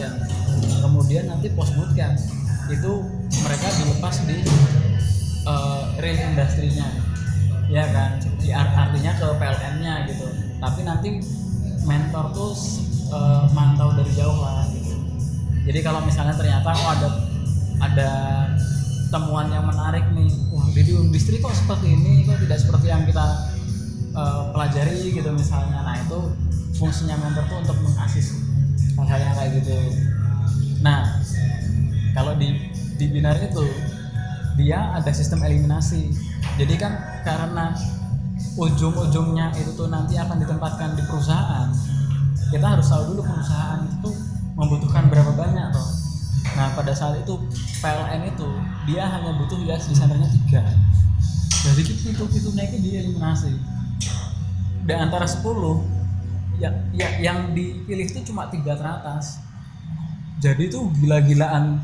bootcamp kemudian nanti post bootcamp itu mereka dilepas di eh, real industrinya ya kan? Artinya ke PLN-nya gitu. Tapi nanti mentor tuh eh, mantau dari jauh lah gitu. Jadi kalau misalnya ternyata oh ada ada temuan yang menarik nih wah di industri kok seperti ini kok tidak seperti yang kita eh, pelajari gitu misalnya. Nah itu fungsinya mentor tuh untuk mengasis hal-hal yang kayak gitu. Nah kalau di di binar itu dia ada sistem eliminasi. Jadi kan karena ujung-ujungnya itu tuh nanti akan ditempatkan di perusahaan kita harus tahu dulu perusahaan itu membutuhkan berapa banyak toh. Nah pada saat itu PLN itu dia hanya butuh UX desainernya tiga. Jadi itu itu naiknya dieliminasi. Di antara 10 ya, ya yang dipilih itu cuma tiga teratas. Jadi itu gila-gilaan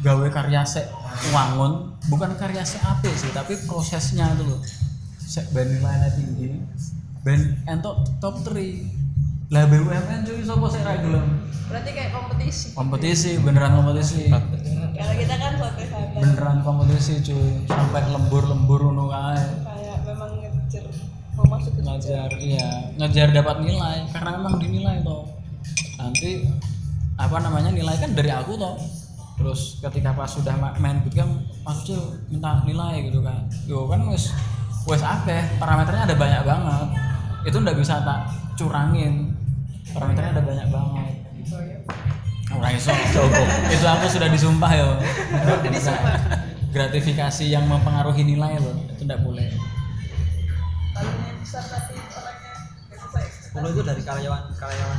gawe karya se wangun bukan karya se ape sih tapi prosesnya itu loh. Se ben nilainya tinggi ben entok top 3 lah BUMN cuy sopo sih ra gelem? Berarti kayak kompetisi. Kompetisi beneran kompetisi. Kalau kita kan sana beneran kompetisi cuy sampai lembur-lembur ngono kae. Kayak memang mau masuk ke ngajar iya. Ngajar dapat nilai karena memang dinilai toh. Nanti apa namanya nilai kan dari aku toh. Terus ketika pas sudah ma- main bootcamp Mas Ucil minta nilai gitu kan. Yo kan wes wes akeh parameternya ada banyak banget. Itu ndak bisa tak curangin. Parameternya ada banyak banget. Ora iso. itu aku sudah disumpah ya gratifikasi yang mempengaruhi nilai loh itu ndak boleh besar tapi orangnya eksis. 10 itu dari karyawan karyawan.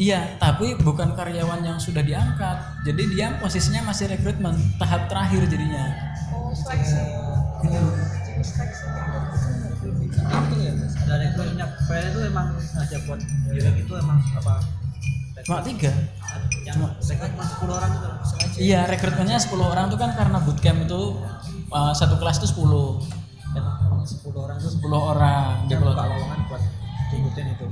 Iya, tapi bukan karyawan yang sudah diangkat. Jadi dia posisinya masih rekrutmen, tahap terakhir jadinya. oh seleksi Itu ya, ada itu emang aja buat UX itu emang apa? Cuma tiga. Yang cuma 10 orang itu sengaja. Iya, rekrutmennya 10 orang itu kan karena bootcamp itu uh, satu kelas itu 10. Emang 10 orang itu 10 orang di Pulau lowongan buat diikutin itu.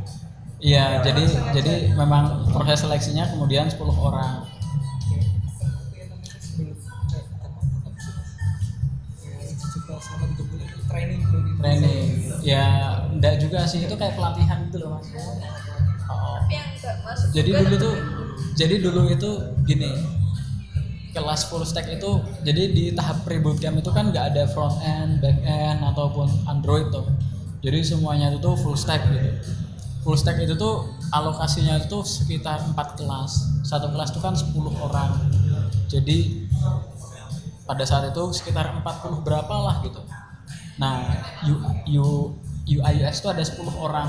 Iya, jadi jadi memang proses seleksinya kemudian 10 orang. training. Training. Ya, enggak juga sih, itu kayak pelatihan gitu loh, Mas. Oh. jadi dulu tuh jadi dulu itu gini kelas full stack itu jadi di tahap pre bootcamp itu kan nggak ada front end back end ataupun android tuh. Jadi semuanya itu tuh full stack gitu. Full stack itu tuh alokasinya itu sekitar 4 kelas. Satu kelas itu kan 10 orang. Jadi pada saat itu sekitar 40 berapa lah gitu. Nah U, U, UI itu ada 10 orang.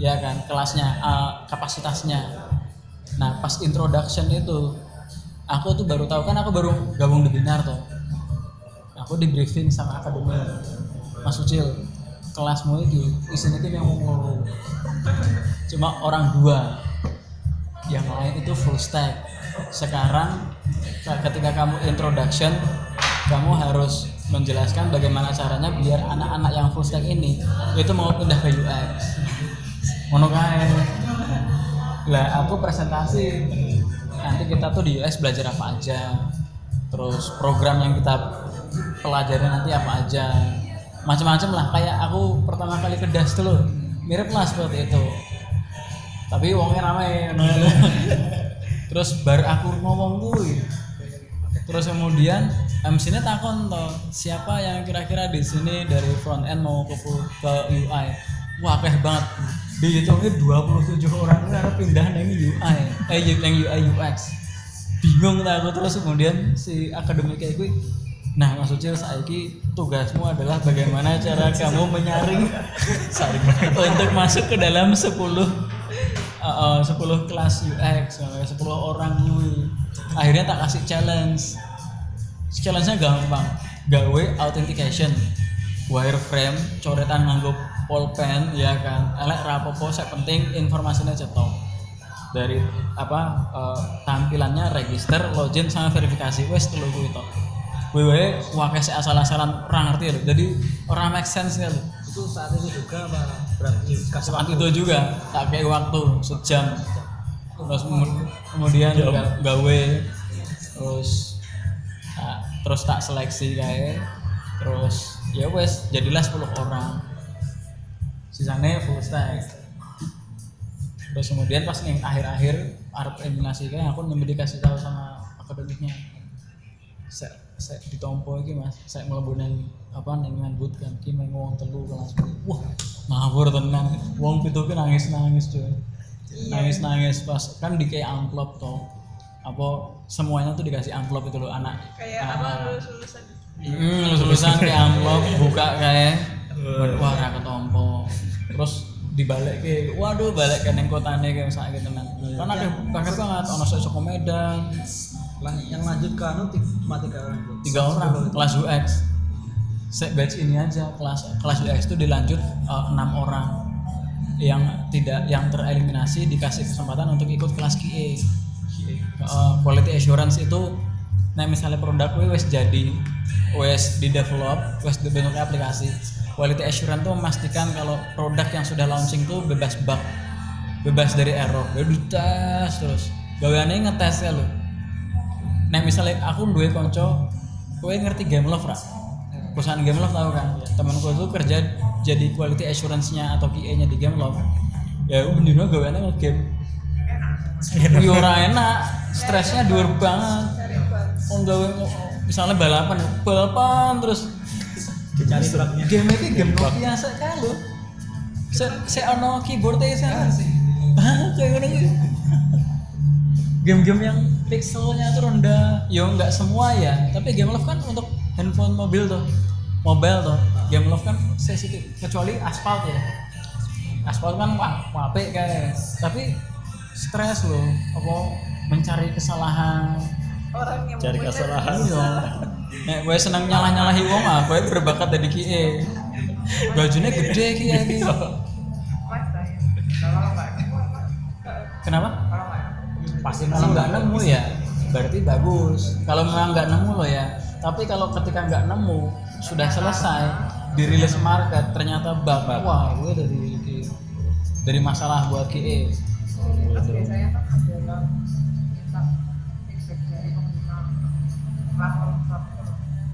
Ya kan kelasnya eh, kapasitasnya. Nah pas introduction itu aku tuh baru tahu kan aku baru gabung di binar tuh. Aku di briefing sama akademi Mas Ucil. Kelasmu itu isinya itu yang mau cuma orang dua. Yang lain itu full stack. Sekarang ketika kamu introduction kamu harus menjelaskan bagaimana caranya biar anak-anak yang full stack ini itu mau pindah ke UX ngono kae. Lah aku presentasi kita tuh di US belajar apa aja. Terus program yang kita pelajari nanti apa aja. Macam-macam lah. Kayak aku pertama kali ke das dulu mirip lah seperti itu. Tapi uangnya rame terus baru aku ngomong gue terus kemudian MC nya takon toh siapa yang kira-kira di sini dari front end mau ke ke UI wah kayak banget dihitungnya 27 orang itu harus pindah dari UI eh yang UI UX bingung lah aku. Terus kemudian si akademik kayak gue nah Ucil saiki tugasmu adalah bagaimana cara kamu menyaring untuk masuk ke dalam 10 uh, uh, 10 kelas UX uh, 10 orang gue akhirnya tak kasih challenge. Challenge-nya gampang. Gawe authentication wireframe coretan nganggo pulpen ya kan? Elek rapopo saya penting informasinya cetok. Dari apa eh, tampilannya register login sama verifikasi. Wes telu kuwi tok. Wewe wakai asal-asalan orang ngerti loh jadi orang make sense ya loh Itu saat itu juga apa? Berarti kasih saat itu juga tak kayak waktu sejam. Terus kemu- kemudian ga- gawe. Terus terus tak seleksi kayak terus ya wes jadilah 10 orang sisanya full stack. Terus kemudian pas nih akhir-akhir arep eliminasi kayak aku nembe dikasih tahu sama akademiknya. Saya saya ditompo iki mas. Saya mlebu nang apa nang nang bootcamp ki meng wong telu kelas wah ngawur tenan wong pitu ki nangis nangis cuy. Nangis nangis pas kan di kayak amplop toh. Apa semuanya tuh dikasih amplop itu loh anak. Kayak Ah, apa ah. lulus lulusan Hmm, lulusan kayak amplop buka kayak wah ra ketompo. Terus dibalik ke waduh balik ke neng kotane kayak sakit tenan. Kan ada banget banget ono sok saka Medan, Lan- yang lanjut ke anu ti- cuma tiga orang tiga orang kelas UX. Set batch ini aja kelas kelas UX itu dilanjut eh, enam orang yang tidak yang tereliminasi dikasih kesempatan untuk ikut kelas QA. Eh, quality assurance itu nah misalnya produk wes jadi wes di develop wes dibentuk aplikasi quality assurance tuh memastikan kalau produk yang sudah launching tuh bebas bug bebas dari error. Gue dites terus. Gaweannya ngetes ya lo nah misalnya aku dua konco gue ngerti game love ra? Perusahaan game love tau kan? Temanku tuh kerja jadi quality assurance-nya atau QA nya di game love. Ya aku bener gaweannya ngegame. Iya ora enak, stresnya dhuwur banget. Oh gawe misalnya balapan, balapan terus Dicari bugnya. game ini game biasa kan lo. Se se ono keyboardnya sana sih. Ah, kayak kuwi. Game-game yang pixelnya tuh rendah, ya nggak semua ya, tapi game love kan untuk handphone mobil tuh, mobile tuh, game love kan sensitif, kecuali aspal ya, aspal kan wah wape kayak, tapi stres loh, apa mencari kesalahan, orang yang Cari kesalahan. iya. Nek gue seneng nyalah nyalahi wong ah gue berbakat dari kie. Bajunya gede ki ya ki Mas, saya. kalau nggak kenapa? Pasti kalau nggak nemu ya. Berarti bagus. Kalau memang nggak nemu loh ya. Tapi kalau ketika nggak nemu sudah selesai dirilis market ternyata bug wah gue dari dari masalah buat kie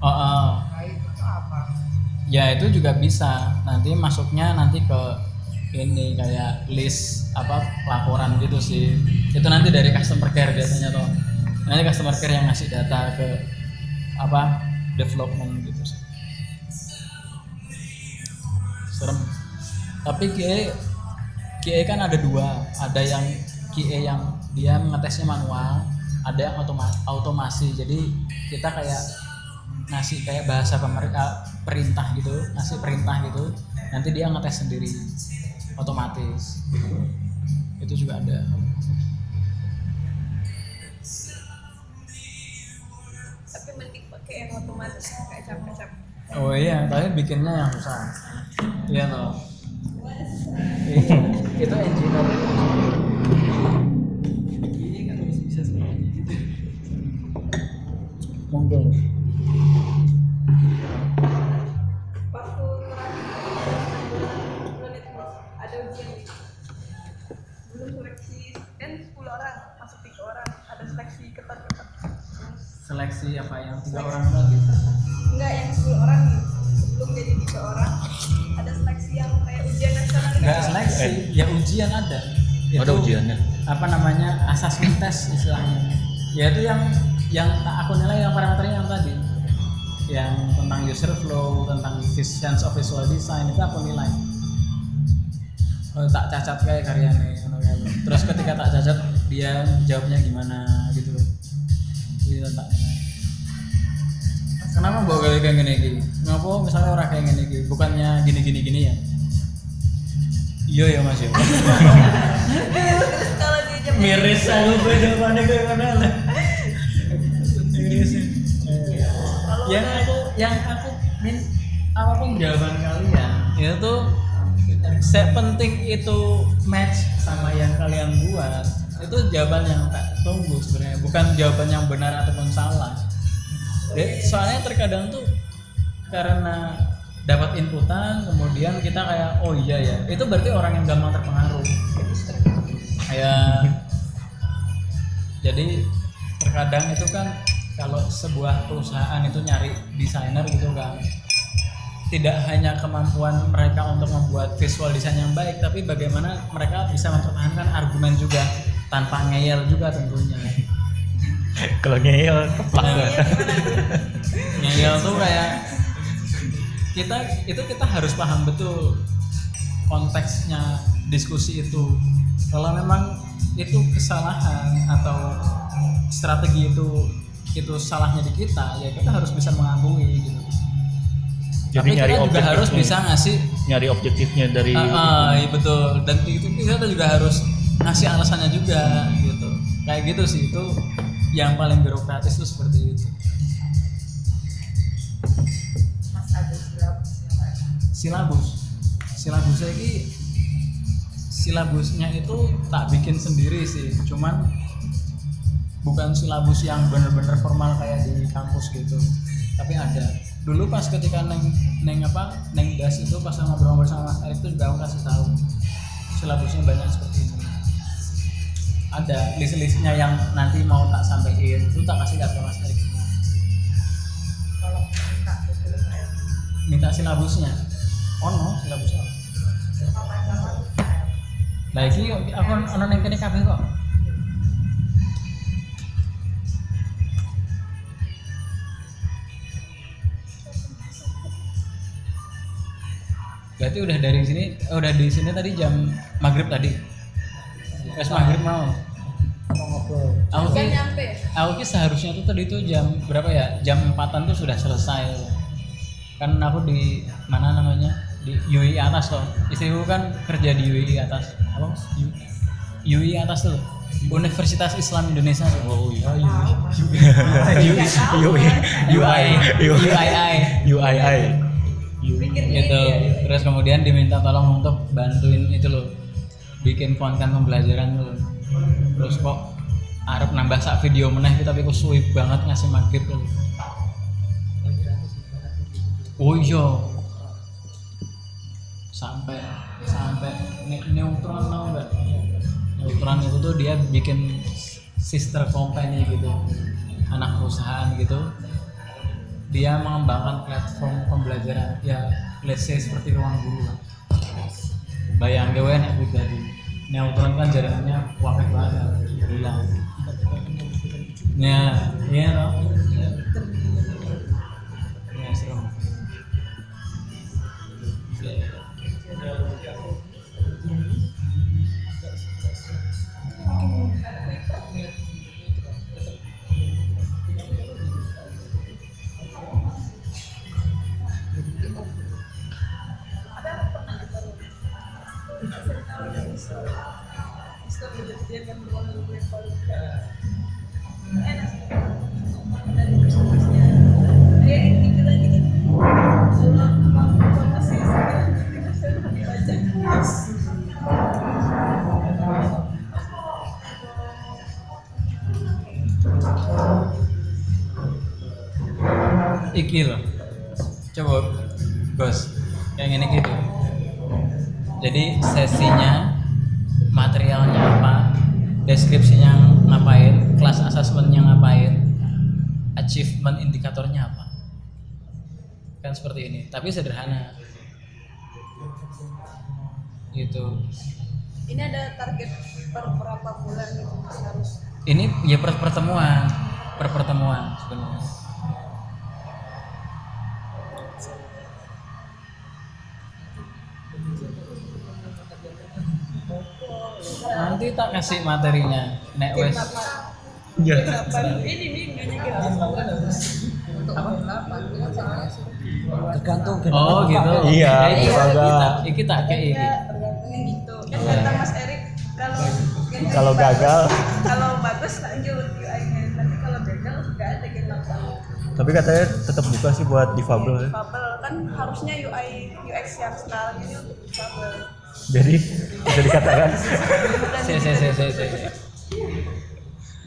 oh, oh. Ya itu juga bisa. Nanti masuknya nanti ke ini kayak list apa laporan gitu sih. Itu nanti dari customer care biasanya tuh. Nanti customer care yang ngasih data ke apa development gitu sih. Serem. Tapi QA QA kan ada dua. Ada yang QA yang dia ngetesnya manual ada yang otoma- automasi. Jadi kita kayak ngasih kayak bahasa pemerintah perintah gitu ngasih perintah gitu nanti dia ngetes sendiri otomatis. Itu juga ada. Tapi mending pakai yang otomatis kayak capek-capek. oh iya tapi bikinnya yang susah. Iya toh. Iya, itu engineer Terus seleksi apa yang tiga orang lagi enggak yang 10 orang sebelum jadi tiga orang. Ada seleksi yang kayak ujian nasional. Nggak gitu. seleksi ya ujian ada. Ada Itu ujiannya. apa namanya? Assessment test istilahnya. Ya itu yang yang aku nilai yang parameternya yang tadi. Yang tentang user flow tentang sense of visual design itu aku nilai. Oh, tak cacat kayak karyanya gitu. terus ketika tak cacat dia jawabnya gimana gitu. Itu tak nilai. Kenapa bawa gawe kayak gini gini ngapa misalnya orang kayak gini gini bukannya gini gini gini ya? Iya ya mas ya. Miris aku beda mana kayak mana yang aku yang aku min apa pun jawaban kalian? Itu saya penting itu match sama yang kalian buat. Itu jawaban yang tak tunggu sebenarnya. Bukan jawaban yang benar ataupun salah. Jadi, soalnya terkadang tuh karena dapat inputan kemudian kita kayak oh iya ya. Itu berarti orang yang gampang terpengaruh. Kayak jadi terkadang itu kan kalau sebuah perusahaan itu nyari desainer gitu kan tidak hanya kemampuan mereka untuk membuat visual desain yang baik tapi bagaimana mereka bisa mempertahankan argumen juga tanpa ngeyel juga tentunya. Kalau ngeyel. Nah, ngeyel tuh kayak kita itu kita harus paham betul konteksnya diskusi itu. Kalau memang itu kesalahan atau strategi itu itu salahnya di kita ya kita harus bisa mengakui gitu. Jadi tapi nyari kita juga harus bisa ngasih Nyari objektifnya dari Ah, ah, iya betul. Dan itu kita juga harus ngasih alasannya juga gitu. Kayak gitu sih itu yang paling birokratis itu seperti itu. Mas Pak. silabus. Silabusnya ini silabusnya itu tak bikin sendiri sih. Cuman bukan silabus yang bener-bener formal kayak di kampus gitu. Tapi ada. Dulu pas ketika neng neng apa neng das itu pas ngobrol-ngobrol sama mas Arif itu juga aku kasih tahu. Silabusnya banyak seperti ini. Ada list-listnya yang nanti mau tak sampaikan itu tak kasih ke mas Arif semua Kalau minta minta silabusnya. Oh no silabusnya Lah iki aku ono ning kene kok. Berarti udah dari sini, eh, udah di sini tadi jam maghrib tadi. Pas maghrib mau. Mau ngobrol. Aku kan ki, nyampe. aku ki seharusnya tuh tadi tuh jam berapa ya? Jam empatan tuh sudah selesai. Kan aku di mana namanya? Di UI atas loh. Istriku kan kerja di UI atas. Apa? Mas? UI atas tuh. Universitas Islam Indonesia. Oh iya. UI UI UII UII Bikin gitu. Terus kemudian diminta tolong untuk bantuin itu loh bikin konten pembelajaran tuh. Terus kok Arab nambah sak video meneh tapi kok suwi banget ngasih maghrib loh. Oh iya. Sampai sampai ne- neutron tau nggak? Neutron itu tuh dia bikin sister company gitu, anak perusahaan gitu. Dia mengembangkan platform pembelajaran ya let's say seperti ruang guru lah. Bayang gue enak pribadi. Neutron kan jaringannya wakil banget, hilang. Ya, iya toh. Ya, serem. Islam iki loh. Coba bos yang ini gitu. Jadi sesinya materialnya apa deskripsinya ngapain kelas asesmennya ngapain achievement indikatornya apa? Kan seperti ini tapi sederhana. Gitu. Ini ada target per berapa bulan gitu harus? Ini ya per pertemuan. Per pertemuan sebenarnya nanti tak kasih materinya. Nek wes. Iya. ini apa? Tergantung oh gitu. Iya, Ya, iki bisa tak- kayak gitu. Kan kata Mas Erik kalau Kalau gagal. kalau bagus lanjut UI-nya tapi kalau gagal nggak ada gitu Tapi katanya tetap buka sih buat difabel. Ya. Difabel Jadi bisa dikatakan. Si si si si si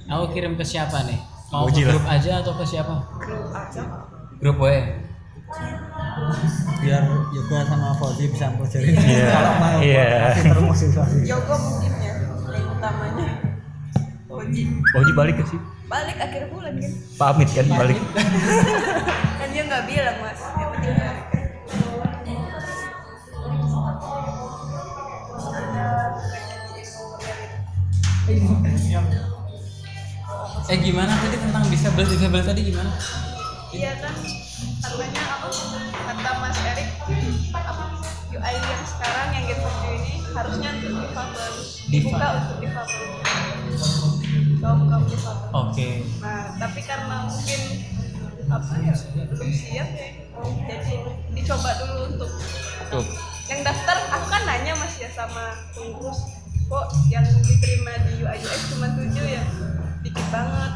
aku kirim ke siapa nih? Mau ke grup aja atau ke siapa? Grup aja. Grup we biar Yoga sama Fauzi bisa mempelajari Iya, kalau mau iya. kasih termotivasi. Yogo mungkin ya yang utamanya. Oh di balik ke sih? balik akhir bulan kan? Pamit kan balik. kan dia nggak bilang mas. Yang penting eh gimana tadi tentang disable disable tadi gimana? Iya kan katanya apa kata mas Erik apa UI yang sekarang yang You ini harusnya untuk difabel dibuka untuk difabel. Kaum kaum difabel. Oke. Nah, tapi karena mungkin apa ya belum siap ya, jadi dicoba dulu untuk tuh. yang daftar aku kan nanya mas ya sama pengurus kok yang diterima di UI UX cuma tujuh ya dikit banget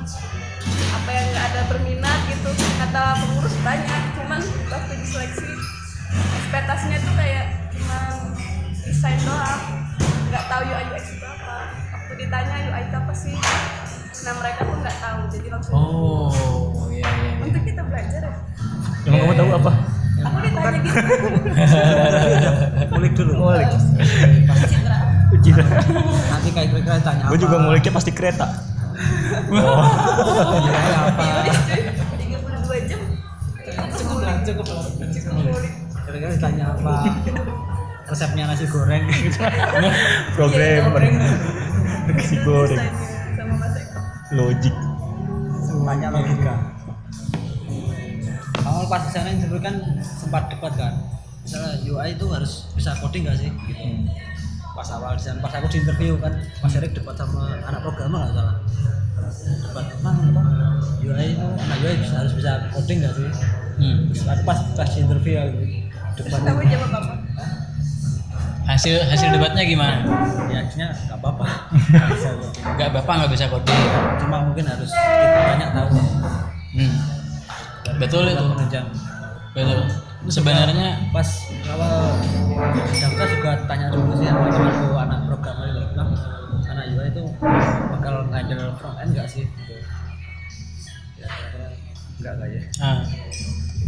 apa yang nggak ada berminat gitu kata pengurus banyak cuman waktu diseleksi ekspektasinya tuh kayak cuma desain doang nggak tahu UI UX itu apa waktu ditanya UI itu apa sih nah mereka tuh nggak tahu jadi langsung oh iya iya iya. untuk kita belajar ya Emang kamu tahu apa? aku ditanya gitu Kulik dulu. Ngulik. citra. Nanti kayak kira-kira tanya apa? Gue juga nguliknya pasti kereta. Oh. Iya, apa? tiga puluh dua jam cukup lah cukup lah. Kira-kira ditanya apa? Resepnya nasi goreng. Programmer. Si Itu goreng. Logik. Banyak logika. Awal pas di sana interview kan sempat debat kan. Misalnya UI itu harus bisa coding gak sih? Gitu. Pas awal di sana, pas aku di interview kan, Mas Erik debat sama anak programmer nggak salah. Debat emang apa? UI itu anak UI bisa, harus bisa coding gak sih? hmm. Terus aku pas pas di interview aku debat kamu jawab apa hasil hasil debatnya gimana ya akhirnya nggak apa-apa Nggak bisa coding. nggak bapak nggak bisa coding cuma mungkin harus kita banyak tahu hmm. betul itu menunjang betul sebenarnya pas awal daftar juga tanya dulu sih sama temanku anak programmer itu bilang anak UI itu bakal ngandel front end nggak sih gitu. ya nggak lah ya Nah,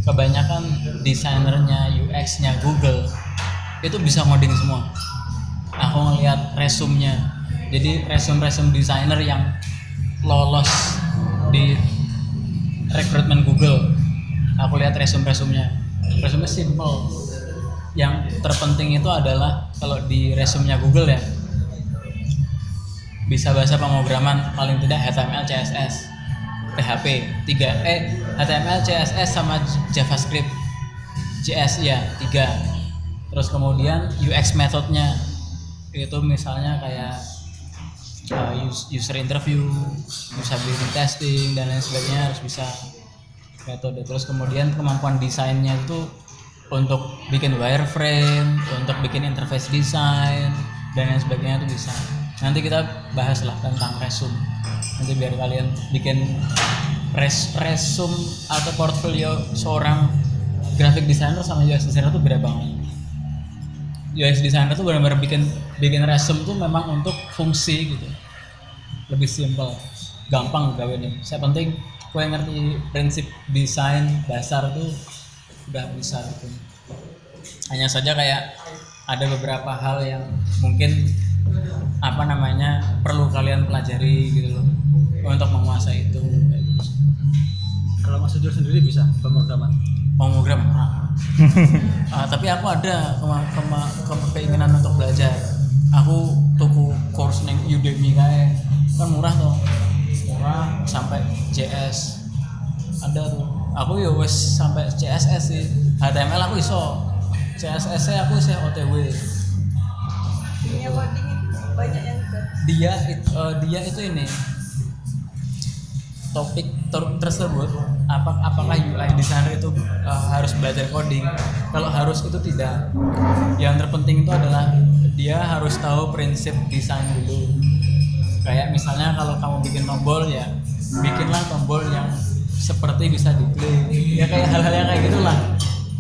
kebanyakan desainernya UX-nya Google itu bisa ngoding semua. Aku ngelihat resumnya. Jadi resume-resume desainer yang lolos di rekrutmen Google. Aku lihat resume-resumnya. Resume simple. Yang terpenting itu adalah kalau di resume-nya Google ya bisa bahasa pemrograman paling tidak HTML, CSS, PHP 3 eh HTML, CSS sama JavaScript JS ya 3 terus kemudian UX metodenya itu misalnya kayak uh, us- user interview usability testing dan lain sebagainya harus bisa metode. Terus kemudian kemampuan desainnya itu untuk bikin wireframe untuk bikin interface design dan lain sebagainya itu bisa. Nanti kita bahas lah tentang resume. Nanti biar kalian bikin res resume atau portfolio seorang graphic designer sama UX designer itu beda banget. UX designer tuh benar-benar bikin bikin resume tuh memang untuk fungsi gitu. Lebih simple gampang gawe nih saya penting gue ngerti prinsip desain dasar tuh udah bisa gitu. Hanya saja kayak ada beberapa hal yang mungkin apa namanya perlu kalian pelajari gitu loh untuk menguasai itu. Kalau Mas Ujur sendiri bisa pemrograman? Pemrogram Ah, tapi aku ada kema- kema- ke- keinginan untuk belajar. Aku tuku course neng Udemy kayak kan murah tuh murah sampai JS ada tuh. Aku ya wes sampai CSS sih. HTML aku iso. CSS nya aku sih OTW dunia coding itu banyak yang juga dia it- eh, dia itu ini. Topik ter- tersebut apa apakah UI designer itu eh, harus belajar coding? Kalau harus itu tidak. Yang terpenting itu adalah dia harus tahu prinsip desain dulu kayak misalnya kalau kamu bikin tombol ya bikinlah tombol yang seperti bisa diklik ya kayak hal-hal yang kayak gitulah.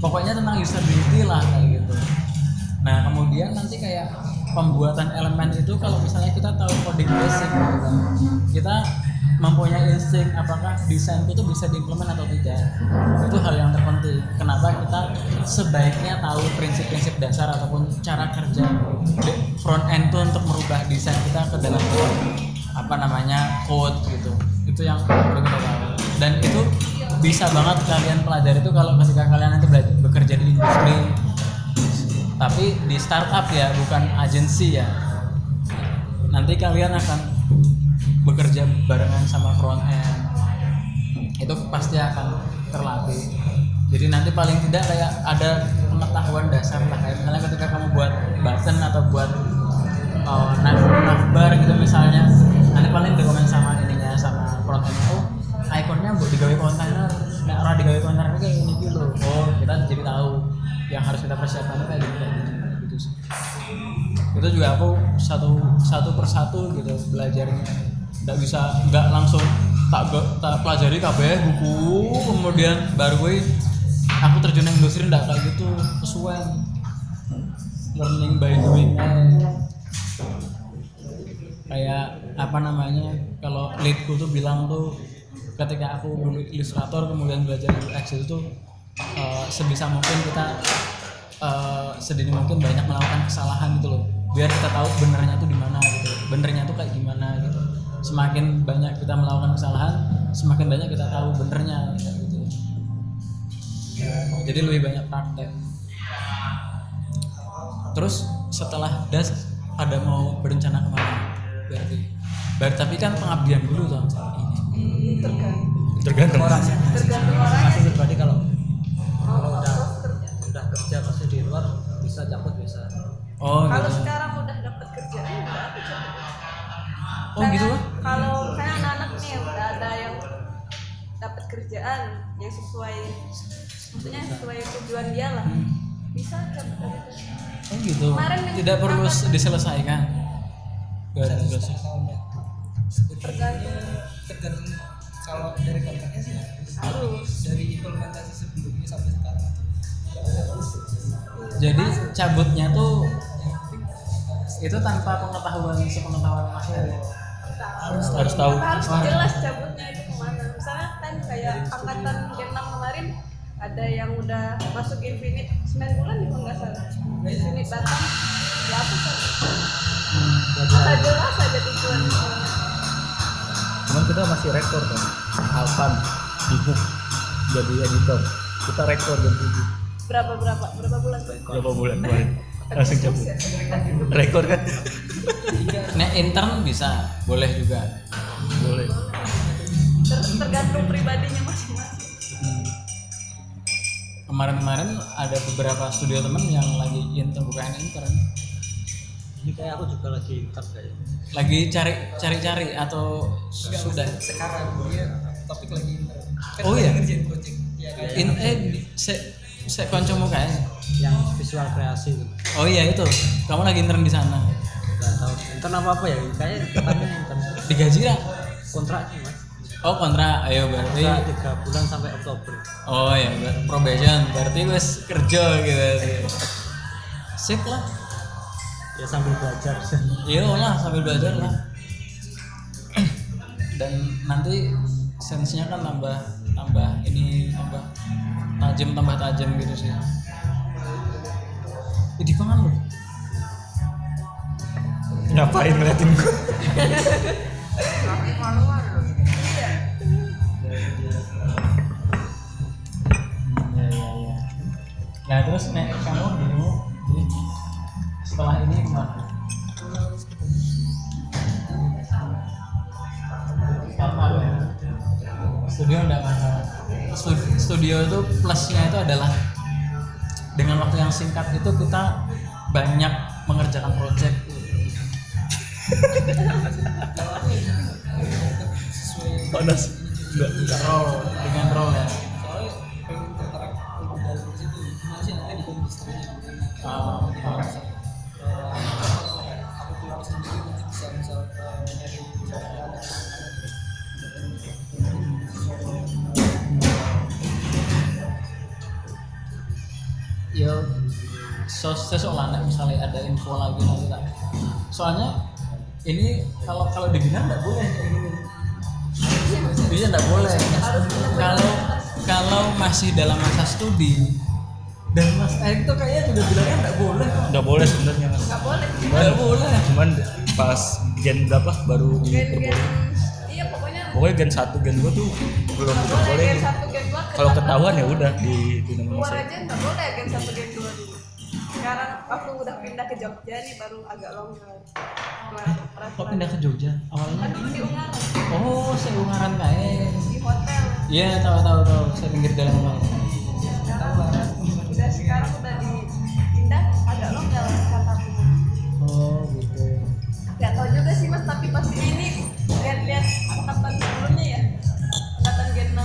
Pokoknya tentang usability lah kayak gitu. Nah kemudian nanti kayak pembuatan elemen itu kalau misalnya kita tahu coding basic kita mempunyai insting apakah desain itu bisa diimplement atau tidak. Itu hal yang terpenting. Kenapa kita sebaiknya tahu prinsip-prinsip dasar ataupun cara kerja front end itu untuk merubah desain kita ke dalam apa namanya code gitu. Itu yang perlu kita tahu dan itu bisa banget kalian pelajari itu kalau ketika kalian nanti bekerja di industri tapi di startup ya bukan agensi ya. Nanti kalian akan bekerja barengan sama front end itu pasti akan terlatih. Jadi nanti paling tidak kayak ada pengetahuan dasar lah kayak misalnya ketika kamu buat button atau buat uh, nav navbar gitu misalnya nanti paling dokumen sama ininya sama front end oh ikonnya buat digawe kontainer nah orang digawe kontainer kayak gini gitu oh kita jadi tahu yang harus kita persiapkan kayak gini kayak gini gitu sih. Itu juga aku satu satu persatu gitu belajarnya nggak bisa nggak langsung tak tak pelajari kabeh buku kemudian baru gue aku terjun ke industri nggak kayak gitu kesuwen. Learning by doing kayak apa namanya kalau leadku tuh bilang tuh ketika aku dulu ilustrator kemudian belajar UX itu tuh eh, sebisa mungkin kita eh, sedini mungkin banyak melakukan kesalahan gitu loh. Biar kita tahu benernya tuh di mana gitu. Benernya tuh kayak gimana gitu semakin banyak kita melakukan kesalahan semakin banyak kita tahu benernya gitu. Jadi lebih banyak praktek. Terus setelah das ada mau berencana ke mana? Berarti berarti tapi kan pengabdian dulu tuh ini. Tergantung. Tergantung. Orang sih tergantung orang masih pribadi kalau mau udah udah kerja pasti di luar bisa cabut bisa oh kalau gitu. sekarang udah dapat kerjaan oh gitu Karena kerjaan yang sesuai maksudnya sesuai tujuan dia lah. Bisa cabut dari itu oh gitu. Kemarin tidak perlu angkatan- diselesaikan. Gak ada selesai tergantung. tergantung kalau dari kontraknya sih harus. Dari implementasi sebelumnya sampai sekarang. Jadi cabutnya tuh itu tanpa pengetahuan sepengetahuan mas Heri. harus Harus tahu. harus jelas cabutnya itu. kan kayak angkatan Gen 6 kemarin ada yang udah masuk Infinite. 9 bulan juga nggak salah. Infinite Batam ya aku ada jelas aja tujuan? Cuman kita masih rekor kan Alpan di book jadi editor. Kita rekor jam tujuh. Berapa berapa? Berapa bulan? Tuh berapa bulan kemarin langsung cabut rekor kan? Nah intern bisa boleh juga. Boleh Ter- tergantung pribadinya masing-masing. Kemarin-kemarin ada beberapa studio temen yang lagi intern bukan intern ini kayak aku juga lagi intern kayak. Lagi cari cari-cari atau sudah? sekarang dia topik lagi intern. Kan Oh, iya? ngerjain project. Ya in eh se se koncomu kayaknya yang visual kreasi itu. Oh iya itu. Kamu lagi intern di sana? Nggak tahu. Intern apa apa ya? Kayak katanya intern. Digaji nggak? kontraknya mas oh kontrak ayo berarti tiga bulan sampai Oktober. Oh ya ber- probation. Berarti wes kerja gitu sip lah. Ya sambil belajar. Iya lah sambil belajar lah. Dan nanti sensinya kan tambah tambah ini tambah tajam tambah tajam gitu sih. Jadi pangan loh. Ngapain ngeliatin gua ya ya ya nah terus nek kamu dulu jadi setelah ini ke mana ya? studio enggak masalah. Studio, studio itu plusnya itu adalah dengan waktu yang singkat itu kita banyak mengerjakan project panas. Enggak dengan role dengan role ya. Soalnya pengen tertarik lebih dalam di situ gimana sih nanti di industrinya Ah, aku keluar sendiri nanti bisa misal nyari pekerjaan ya so seseorang nek misalnya ada info lagi nanti tak. Soalnya ini kalau kalau di Binar nggak boleh bisa nggak boleh. Kalau kalau masih dalam masa studi dan Mas Erik tuh kayaknya juga bilangnya nggak boleh. Kok nggak boleh sebenarnya mas. Nggak boleh. Nggak boleh. cuman pas gen berapa baru gen gen diperbolehkan iya pokoknya pokoknya gen 1 gen 2 tuh belum nggak boleh diperbolehin gen satu gen dua kalau ketahuan ya udah di di keluar saya aja nggak boleh gen satu gen dua dulu. Sekarang waktu udah pindah ke Jogja nih baru agak longgar kok peraturan. pindah ke Jogja? Kan awalnya dulu di oh saya ungaran kae di hotel. Iya tahu tahu tahu. Saya pinggir jalan tahu sekarang udah sekarang udah dipindah agak longgar kataku oh gitu. Gak tau juga sih mas, tapi pasti ini lihat-lihat angkatan sebelumnya ya. Angkatan Gen 6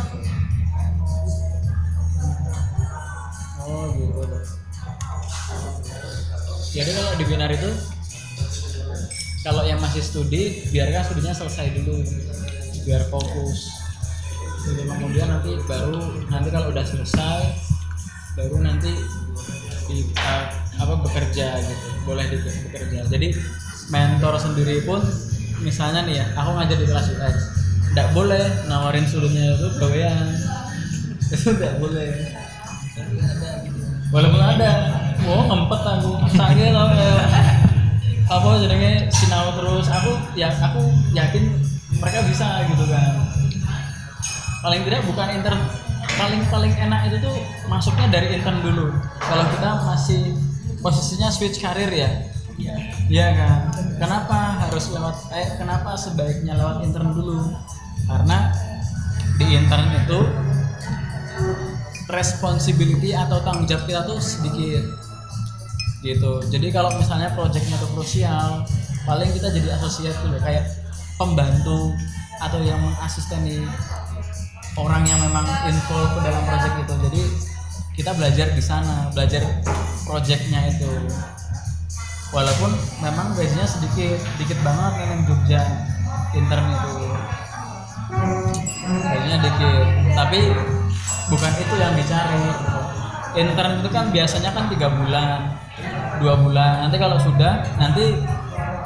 oh gitu. Jadi kalau di binar itu kalau yang masih studi biarkan studinya selesai dulu biar fokus. Jadi kemudian nanti baru nanti kalau udah selesai baru nanti di uh, apa bekerja gitu. Boleh di bekerja. Jadi mentor sendiri pun misalnya nih ya aku ngajar di kelas UX tidak boleh nawarin studinya itu gawean itu tidak boleh. Walaupun ada. Wow ngempet aku. Sakit kayak apa jadinya sinau terus. Aku ya aku yakin mereka bisa gitu kan. Paling tidak bukan intern paling paling enak itu tuh masuknya dari intern dulu. Kalau kita masih posisinya switch karir ya. Iya. Kan? Kenapa harus lewat eh kenapa sebaiknya lewat intern dulu? Karena di intern itu responsibility atau tanggung jawab kita tuh sedikit. Gitu. Jadi kalau misalnya proyeknya tuh krusial paling kita jadi asosiat dulu kayak pembantu atau yang mengasisteni orang yang memang involved ke dalam proyek itu. Jadi kita belajar di sana belajar proyeknya itu. Walaupun memang gajinya sedikit dikit banget yang Jogja intern itu. Gajinya dikit. Tapi bukan itu yang dicari. Intern itu kan biasanya kan tiga bulan dua bulan. Nanti kalau sudah nanti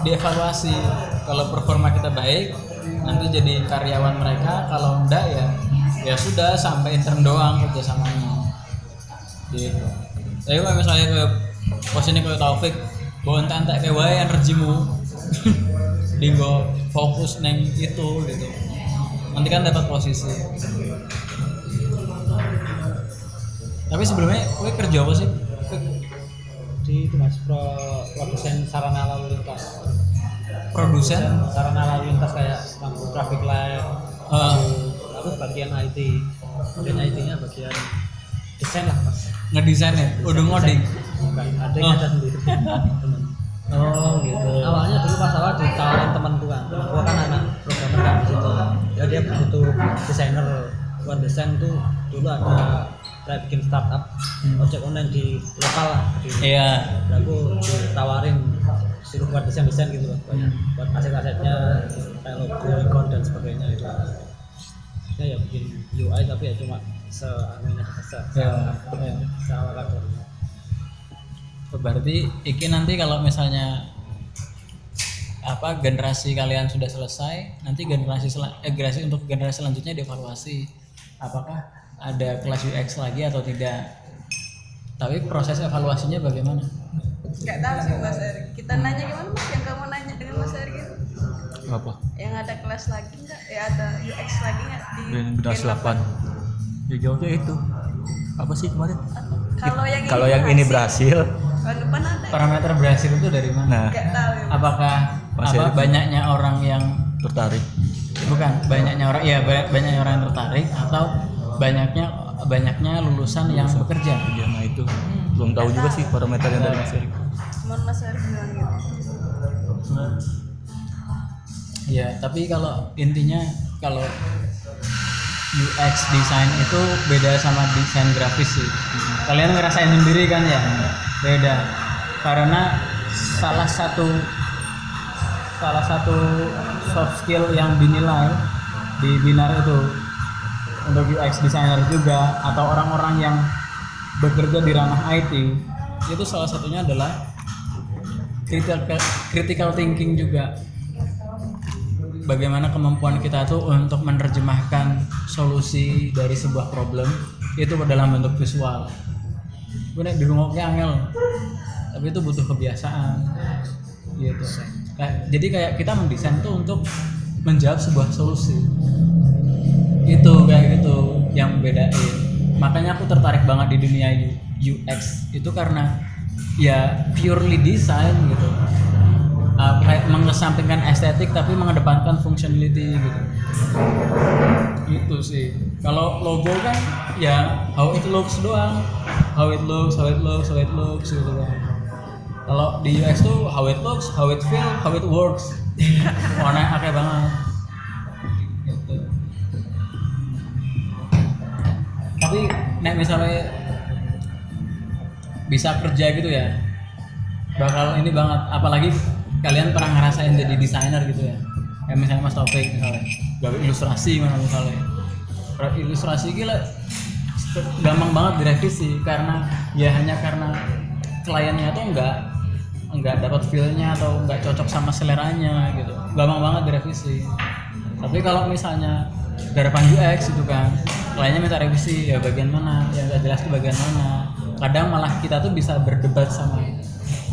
dievaluasi. Kalau performa kita baik nanti jadi karyawan mereka. Kalau enggak ya ya sudah sampai intern doang kerjasamanya gitu. Tapi kalau misalnya ke pos ini kayak Taufik bawa entek kayak wae energimu. Dinggo fokus neng itu gitu. Nanti kan dapat posisi. Tapi sebelumnya gue kerja apa sih di itu mas pro produsen sarana lalu lintas. Produsen? Sarana lalu lintas kayak lampu traffic light Ah. lampu aku bagian IT bagian IT nya bagian desain lah mas. Ngedesain ya? Udah ngoding bukan ada yang Oh. ada sendiri. Oh gitu. Awalnya dulu pas awal ditawarin teman gua. Teman gua kan anak programmer kan di situ. Ya dia butuh desainer. Buat desain tuh dulu ada kayak bikin startup ojek online di lokal lah di iya. Aku ditawarin suruh buat desain desain gitu loh buat, buat aset asetnya kayak logo ikon dan sebagainya itu ya ya bikin UI tapi ya cuma seanunya se Ya, ya. seawal kadarnya berarti iki nanti kalau misalnya apa generasi kalian sudah selesai nanti generasi sel- eh, generasi untuk generasi selanjutnya dievaluasi. Apakah ada kelas UX lagi atau tidak. Tapi proses evaluasinya bagaimana? Gak tahu sih Mas Erik. Kita nanya gimana Mas? Yang kamu nanya dengan Mas Erik itu? Apa? Yang ada kelas lagi nggak? Ya ada UX lagi nggak di dan Gen 8 ya jawabnya itu. Apa sih kemarin? Kalau yang kalau yang ini berhasil parameter berhasil itu dari mana? Nah. Nggak tahu ya apakah Masih apa banyaknya orang yang tertarik. Bukan banyaknya orang ya banyak banyaknya orang yang tertarik atau banyaknya banyaknya lulusan yang bekerja ya nah itu. Belum tahu juga sih parameternya dari Mas Erik. Cuman Mas Erik bilang gitu ya tapi kalau intinya kalau UX design itu beda sama desain grafis sih. Kalian ngerasain sendiri kan ya? Beda. Karena salah satu salah satu soft skill yang dinilai di binar itu untuk UX designer juga atau orang-orang yang bekerja di ranah IT itu salah satunya adalah critical thinking juga. Bagaimana kemampuan kita tuh untuk menerjemahkan solusi dari sebuah problem itu dalam bentuk visual. Gue di rumah angel tapi itu butuh kebiasaan gitu. Jadi kayak kita mendesain tuh untuk menjawab sebuah solusi itu kayak gitu yang bedain. Makanya aku tertarik banget di dunia UX itu karena ya purely design gitu. Uh, kayak mengesampingkan estetik tapi mengedepankan functionality gitu. Itu sih. Kalau logo kan ya how it looks doang. How it looks how it looks how it looks gitu kan. Kalau di UX tuh how it looks how it feel how it works. Warna akeh banget nek misalnya bisa kerja gitu ya bakal ini banget. Apalagi kalian pernah ngerasain jadi desainer gitu ya. Kayak misalnya Mas Taufik misalnya gawe ilustrasi mana misalnya. Ilustrasi gila gampang banget direvisi karena ya hanya karena kliennya tuh enggak enggak dapat feel-nya atau enggak cocok sama seleranya gitu. Gampang banget direvisi. Tapi kalau misalnya garapan UX itu kan. Kliennya minta revisi ya bagian mana? Yang enggak jelas itu bagian mana. Kadang malah kita tuh bisa berdebat sama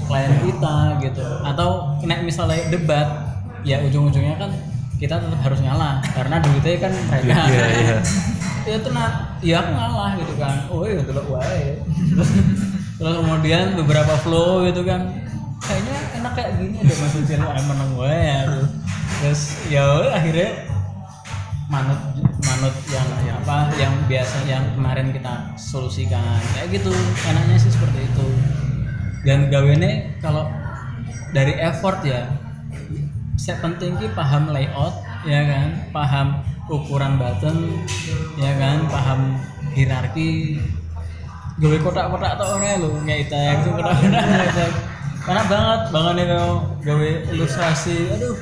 klien kita gitu. Atau nek misalnya debat ya ujung-ujungnya kan kita tetap harus ngalah. Karena duitnya kan mereka Iya, iya. ya tenang. Ya aku ngalah gitu kan. Oh iya dulu wae. Terus, terus kemudian beberapa flow gitu kan. Kayaknya enak kayak gini deh maksudnya lu menang wae ya terus ya akhirnya manut manut yang ya apa yang biasa yang kemarin kita solusikan. Kayak gitu enaknya sih seperti itu. Dan gawene kalau dari effort ya saya penting ki paham layout ya kan? Paham ukuran button ya kan? Paham hierarki gawe kotak-kotak atau orang lo nggak tag itu kotak-kotak karena banget banget kalau gawe ilustrasi. Aduh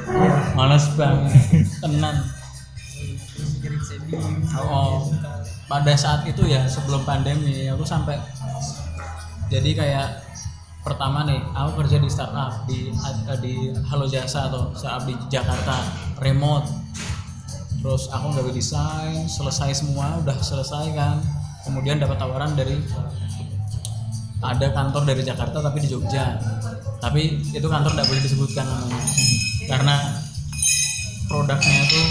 malas banget tenan oh pada saat itu ya sebelum pandemi aku sampai jadi kayak pertama nih aku kerja di startup di di Halo Jasa atau startup di Jakarta remote. Terus aku nggak desain selesai semua udah selesai kan. Kemudian dapat tawaran dari ada kantor dari Jakarta tapi di Jogja. Tapi itu kantor tidak boleh disebutkan karena produknya itu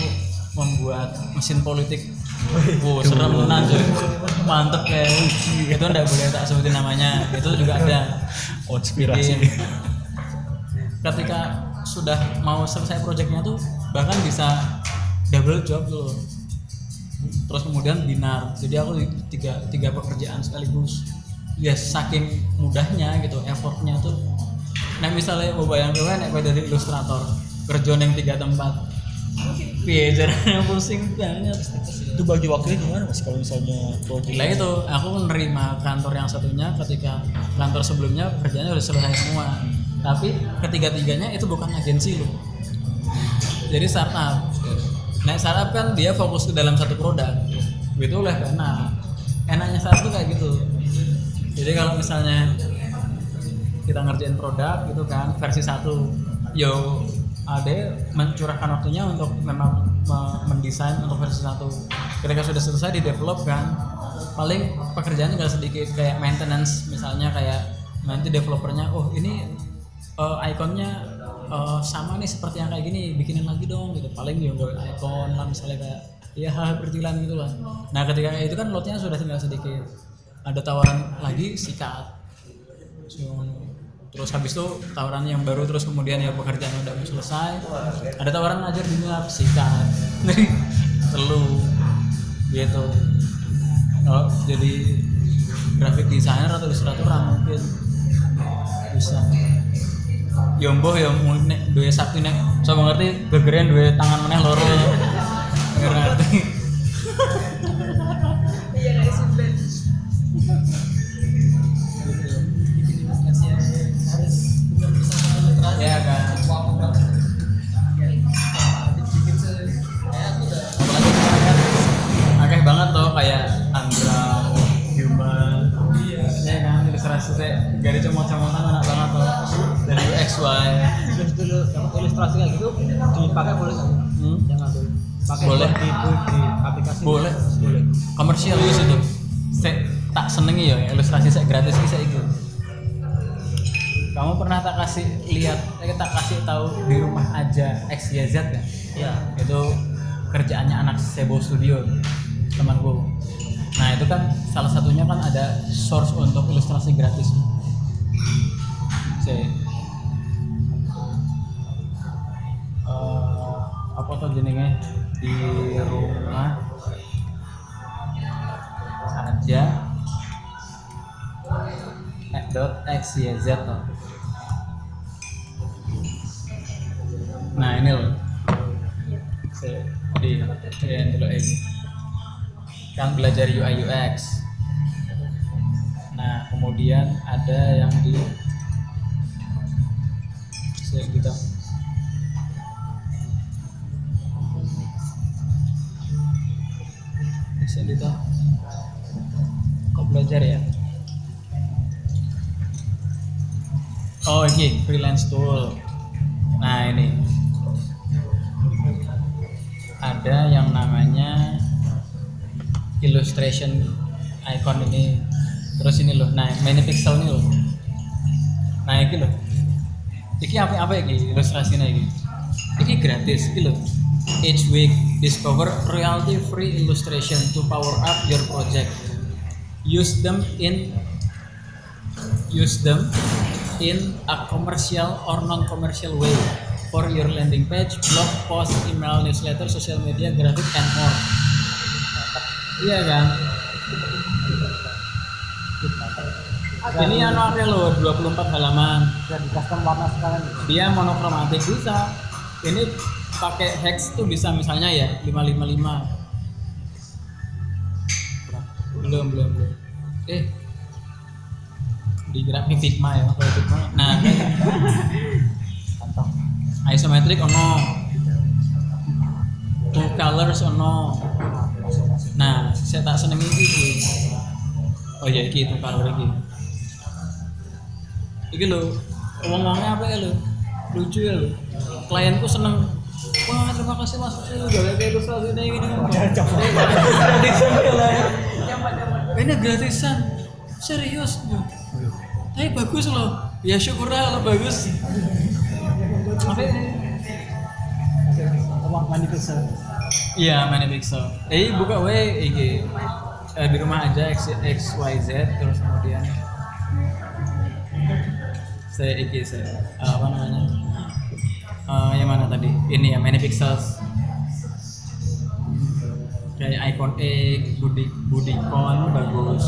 membuat mesin politik Wow, serem cuy. Mantep kayak itu enggak boleh tak sebutin namanya. Itu juga ada Konspirasi. Ketika sudah mau selesai proyeknya tuh bahkan bisa double job tuh. loh. Terus kemudian binar. Jadi aku tiga tiga pekerjaan sekaligus. Ya saking mudahnya gitu, effortnya tuh. Nah misalnya mau bayangin kan nek dari ilustrator kerja yang tiga tempat Piye caranya pusing banget. itu bagi waktunya gimana mas kalau misalnya project Lah itu aku menerima kantor yang satunya ketika kantor sebelumnya kerjanya udah selesai semua. Tapi ketiga-tiganya itu bukan agensi loh. Jadi startup. Nah startup kan dia fokus ke dalam satu produk. Itu oleh enak. Enaknya startup tuh kayak gitu. Jadi kalau misalnya kita ngerjain produk gitu kan versi satu, yo ada mencurahkan waktunya untuk memang me- mendesain untuk versi satu. Ketika sudah selesai di develop kan, paling pekerjaannya nggak sedikit kayak maintenance misalnya kayak nanti developernya, oh ini eh, ikonnya eh, sama nih seperti yang kayak gini, bikinin lagi dong gitu. Paling ya icon lah misalnya kayak ya hal bertilan gitu lah. Nah ketika itu kan lotnya sudah tinggal sedikit. Ada tawaran lagi sikat. So, terus habis itu tawaran yang baru terus kemudian ya pekerjaan udah mau selesai. Ada tawaran ngajar di Milab sikat telu. Gitu. Kalau jadi graphic designer atau ilustrator mungkin. Bisa. Yombo ya mungkin nek duwe sakti nek coba ngerti gegerian duwe tangan meneh loro. Ngerti gak comot-comotan enak banget tuh dari UXY terus dulu ilustrasi kayak gitu dipakai boleh nggak? Hmm? jangan dulu pakai Boleh. di, di aplikasi. Boleh. boleh. Komersial wis itu. Saya tak senengi ya ilustrasi saya gratis sih saya ikut kamu pernah tak kasih lihat eh, tak kasih tahu di rumah aja XYZ kan ya? Itu kerjaannya anak Sebo Studio temanku. Nah itu kan salah satunya kan ada source untuk ilustrasi gratis si Eh, apa tuh jenenge di rumah aja. Dot xyz tuh. nah ini loh. Se- di yang dulu ini. Kan belajar UI UX nah kemudian ada yang di Se- gitu bisa gitu kok belajar ya? Oh ini freelance tool. Nah ini. Ada yang namanya illustration icon ini terus ini loh nah mini pixel ini loh. Nah ini loh. Ini apa apa ini ilustrasinya ini ini gratis ini loh. Each week discover royalty free illustration to power up your project. Use them in use them in a commercial or non-commercial way. For your landing page, blog post, email, newsletter, social media, graphic, and more. Iya kan? Ini anu ada loh 24 halaman. bisa di custom warna sekalian Dia monokromatik bisa. Ini pakai hex tuh bisa misalnya ya 555. Belum belum belum. Eh di grafik Figma ya kalau Figma. Nah, kantong isometric ono two colors ono nah saya tak seneng iki iki. oh ya iki two color iki iki lho ngomongnya apa ya lho? Lucu ya lho. Klienku seneng. Wah terima kasih mas. Lu gak kayak ilustrasi ini gini ini. Gratisan. Serius Bu. tapi bagus loh ya syukurlah kalau bagus. Apa ini uang mani pixel. Iya, mana pixel. Eh, buka we IG. Eh, di rumah aja X, X Y Z terus kemudian saya IG saya eh, apa namanya? Eh, yang mana tadi? Ini ya, many pixels. Kayak icon X, budi budicon bagus.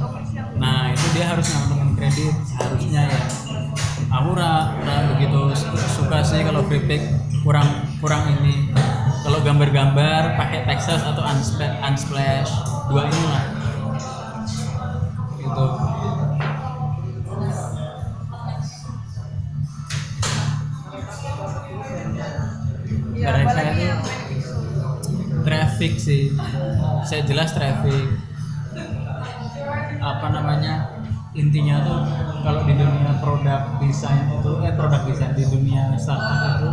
komersial Nah, itu dia harus ngantongin kredit seharusnya ya. Aku ra, begitu su- suka sih kalau pick kurang kurang ini. Kalau gambar-gambar pakai Texas atau Unsplash, Unsplash dua ini lah. Itu. Traffic sih. Saya jelas traffic. Apa namanya? Intinya tuh kalau di dunia produk desain itu eh produk desain di dunia startup itu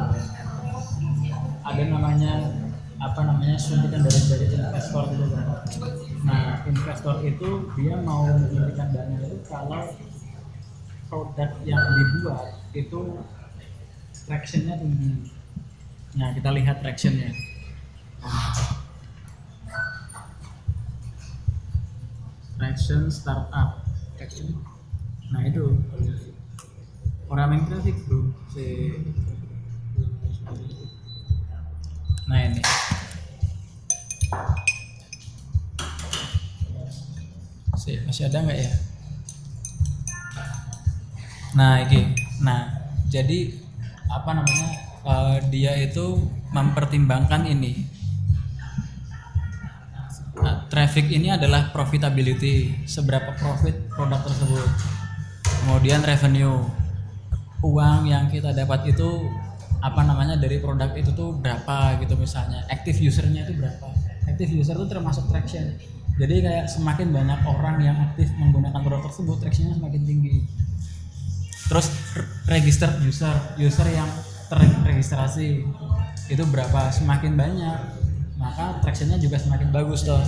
ada namanya apa namanya suntikan dari dari investor gitu kan. Nah investor itu dia mau menyuntikkan dana itu kalau produk yang dibuat itu tractionnya tinggi. Nah kita lihat tractionnya traction startup. Nah itu. Orang main grafik bro. Si nah ini. Si masih ada nggak ya? Nah ini. Nah jadi apa namanya eh, dia itu mempertimbangkan ini Nah, traffic ini adalah profitability, seberapa profit produk tersebut. Kemudian revenue, uang yang kita dapat itu apa namanya dari produk itu tuh berapa gitu misalnya. Active usernya itu berapa? Active user itu termasuk traction. Jadi kayak semakin banyak orang yang aktif menggunakan produk tersebut, tractionnya semakin tinggi. Terus registered user, user yang terregistrasi itu berapa? Semakin banyak, maka tractionnya juga semakin bagus tuh.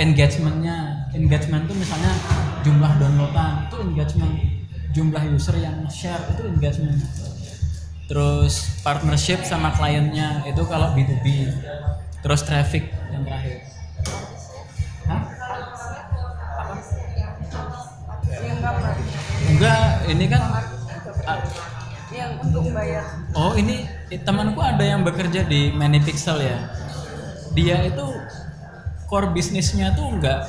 Engagementnya, engagement tuh misalnya jumlah downloadan itu engagement jumlah user yang share itu engagement terus partnership sama kliennya itu kalau B2B terus traffic yang terakhir Hah? enggak ini kan ah, yang untuk bayar Oh ini temanku ada yang bekerja di Pixel ya. Dia itu core bisnisnya tuh nggak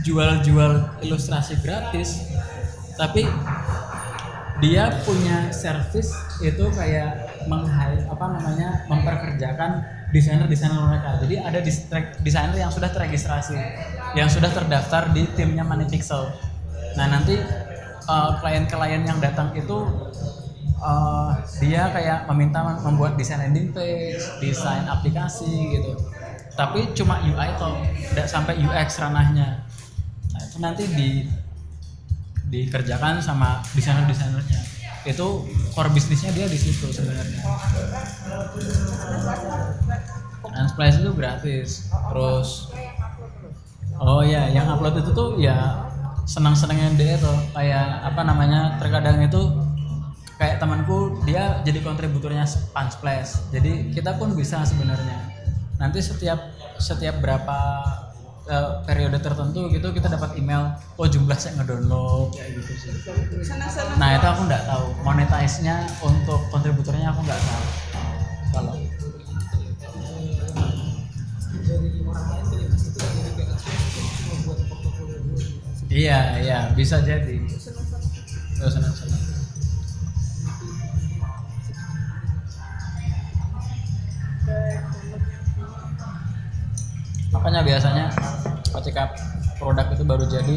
jual-jual ilustrasi gratis, tapi dia punya service itu kayak menghai apa namanya memperkerjakan desainer-desainer mereka. Jadi ada desainer yang sudah terregistrasi, yang sudah terdaftar di timnya Pixel. Nah nanti eh, klien-klien yang datang itu eh, dia kayak meminta mem- membuat desain landing page, desain aplikasi gitu. Tapi cuma UI toh, tidak sampai UX ranahnya. Nah, itu nanti di dikerjakan sama desainer-desainernya. Itu core bisnisnya dia di situ sebenarnya. Splice itu gratis. Terus Oh iya, yang upload itu tuh ya senang-senangnya dia tuh kayak apa namanya terkadang itu kayak temanku dia jadi kontributornya Pansplash. Jadi kita pun bisa sebenarnya. Nanti setiap setiap berapa eh, periode tertentu gitu kita dapat email oh jumlah saya ngedownload kayak gitu sih. Nah itu aku nggak tahu monetize-nya untuk kontributornya aku nggak tahu. Kalau iya iya bisa jadi. Senang-senang. Makanya biasanya ketika produk itu baru jadi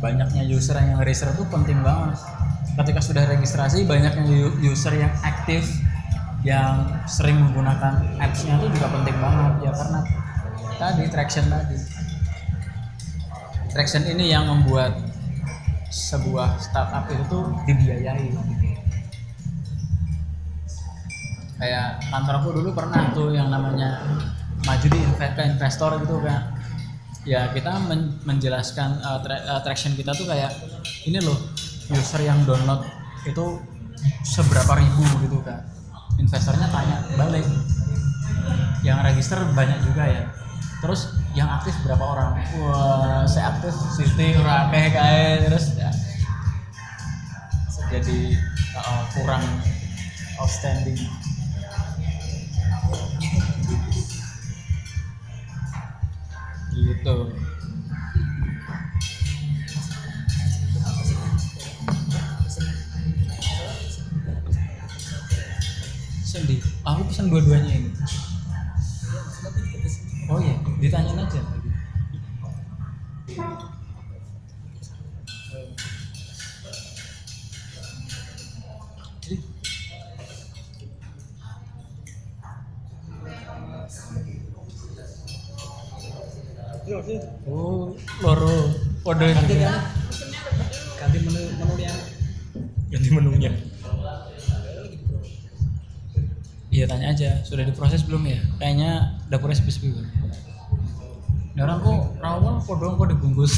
banyaknya user yang register itu penting banget. Ketika sudah registrasi banyaknya user yang aktif yang sering menggunakan apps-nya itu juga penting banget ya karena tadi traction tadi. Traction ini yang membuat sebuah startup itu tuh dibiayai. Kayak kantorku dulu pernah tuh yang namanya maju di inve- ke investor gitu kan. Ya kita men- menjelaskan uh, tra- uh, traction kita tuh kayak ini loh user yang download itu seberapa ribu gitu kan. Investornya tanya balik yang register banyak juga ya terus yang aktif berapa orang wah saya aktif Siti Rake kayak terus ya, jadi uh, kurang outstanding gitu Sendi, aku pesan dua-duanya ini. Oh iya, ditanyain aja. Oh, loro kode Ganti kan? Ganti menu menu yang ganti menunya Iya tanya aja, sudah diproses belum ya? Kayaknya dapurnya sepi-sepi Bang. Ini orang kok rawon kok doang kok dibungkus.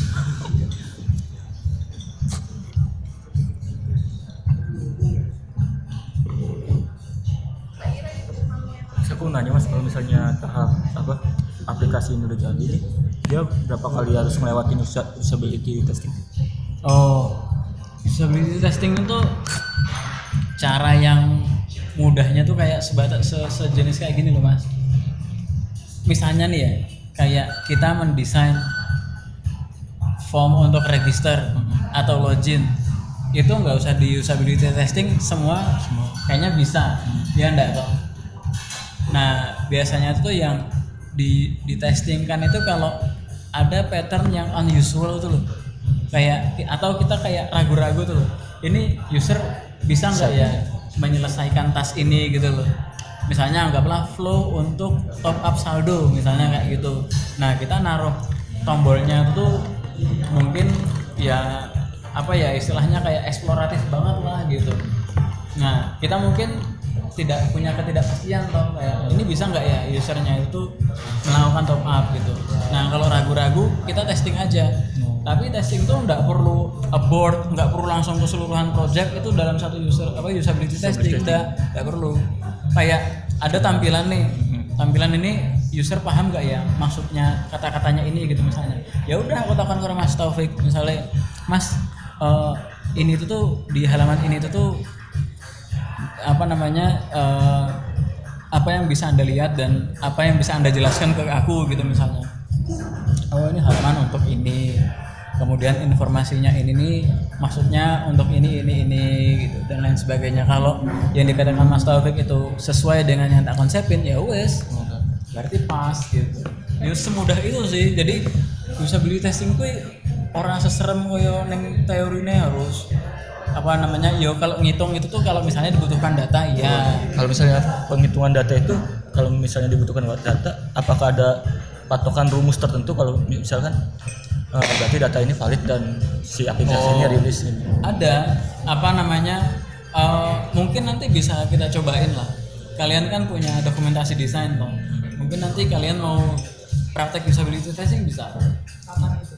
Aku nanya mas kalau misalnya tahap apa aplikasi ini udah jadi nih dia berapa kali harus melewati usa- usability testing? Oh, usability testing itu cara yang mudahnya tuh kayak sebatas se- sejenis kayak gini loh mas. Misalnya nih ya, kayak kita mendesain form untuk register atau login. Itu nggak usah di usability testing semua kayaknya bisa. Ya enggak toh nah biasanya tuh yang di di testing kan itu kalau ada pattern yang unusual tuh loh. Kayak atau kita kayak ragu-ragu tuh loh. Ini user bisa nggak ya menyelesaikan tas ini gitu loh. Misalnya anggaplah flow untuk top up saldo misalnya kayak gitu. Nah kita naruh tombolnya itu tuh mungkin ya apa ya istilahnya kayak eksploratif banget lah gitu. Nah kita mungkin tidak punya ketidakpastian loh kayak ini bisa nggak ya usernya itu melakukan top up? gitu. Nah kalau ragu-ragu kita testing aja. Tapi testing tuh nggak perlu abort nggak perlu langsung keseluruhan project itu dalam satu user apa usability testing udah nggak perlu. Kayak ada tampilan nih. Tampilan ini user paham nggak ya maksudnya kata-katanya ini gitu misalnya. Ya udah aku takkan ke Mas Taufik. Misalnya Mas eh, ini tuh tuh di halaman ini tuh tuh apa namanya eh, apa yang bisa anda lihat dan apa yang bisa anda jelaskan ke aku gitu misalnya. Oh ini halaman untuk ini. Kemudian informasinya ini nih maksudnya untuk ini ini ini gitu dan lain sebagainya. Kalau yang dikatakan Mas Taufik itu sesuai dengan yang tak konsepin ya wes. Berarti pas gitu. Ya semudah itu sih. Jadi usability testing kuwi orang seserem koyo neng teorinya harus apa namanya yo kalau ngitung itu tuh kalau misalnya dibutuhkan data iya. Kalau misalnya penghitungan data itu kalau misalnya dibutuhkan data apakah ada patokan rumus tertentu? Kalau misalkan eh, berarti data ini valid dan si aplikasinya Oh. rilis ini. Ada apa namanya eh, mungkin nanti bisa kita cobain lah. Kalian kan punya dokumentasi desain toh mungkin nanti kalian mau praktek usability testing bisa. Kapan itu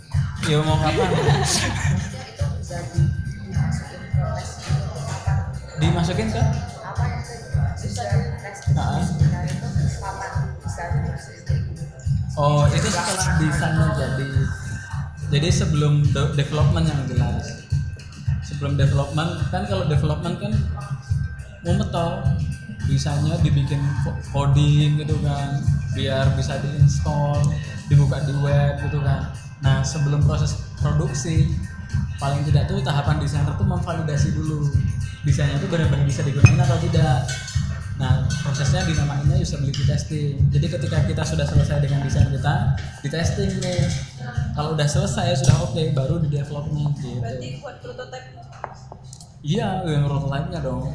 ya mau kapan itu bisa dimasukin ke? Apa oh itu setelah desainnya jadi. Jadi sebelum de- development yang jelas. Sebelum development kan kalau development kan mumet toh bisanya dibikin coding gitu kan biar bisa diinstal dibuka di web gitu kan. Nah sebelum proses produksi paling tidak tuh tahapan desainer tuh memvalidasi dulu. Desainnya tuh benar-benar bisa digunakan atau tidak. Nah prosesnya dinamainnya usability testing. Jadi ketika kita sudah selesai dengan desain kita di testing nih. Kalau udah selesai sudah oke baru di development gitu. Berarti buat prototipe? Iya, yang prototype-nya dong.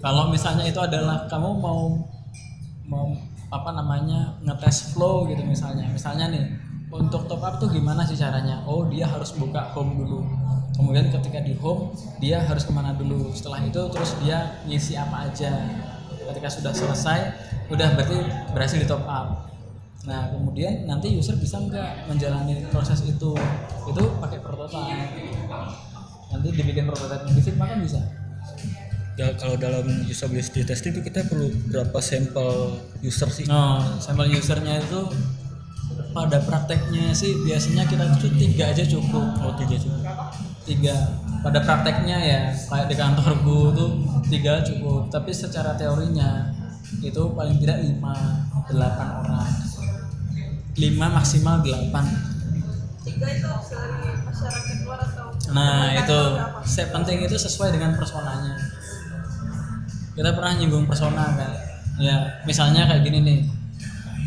Kalau misalnya itu adalah kamu mau mau apa namanya ngetes flow gitu misalnya. Misalnya nih, untuk top up tuh gimana sih caranya? Oh, dia harus buka home dulu. Kemudian ketika di home, dia harus ke mana dulu. Setelah itu terus dia ngisi apa aja. Ketika sudah selesai, udah berarti berhasil di top up. Nah, kemudian nanti user bisa nggak menjalani proses itu? Itu pakai prototype nanti dibikin prototipe di Figma kan bisa Ya, kalau dalam usability testing itu kita perlu berapa sampel user sih no sampel usernya itu pada prakteknya sih biasanya kita tuh tiga aja cukup. Oh tiga cukup. Tiga. Pada prakteknya ya kayak di kantorku tuh tiga cukup. Tapi secara teorinya itu paling tidak lima delapan orang. Lima maksimal delapan. Tiga itu dari masyarakat luar atau Nah itu. kantor saya penting itu sesuai dengan personanya. Kita pernah nyinggung persona kan. Ya misalnya kayak gini nih.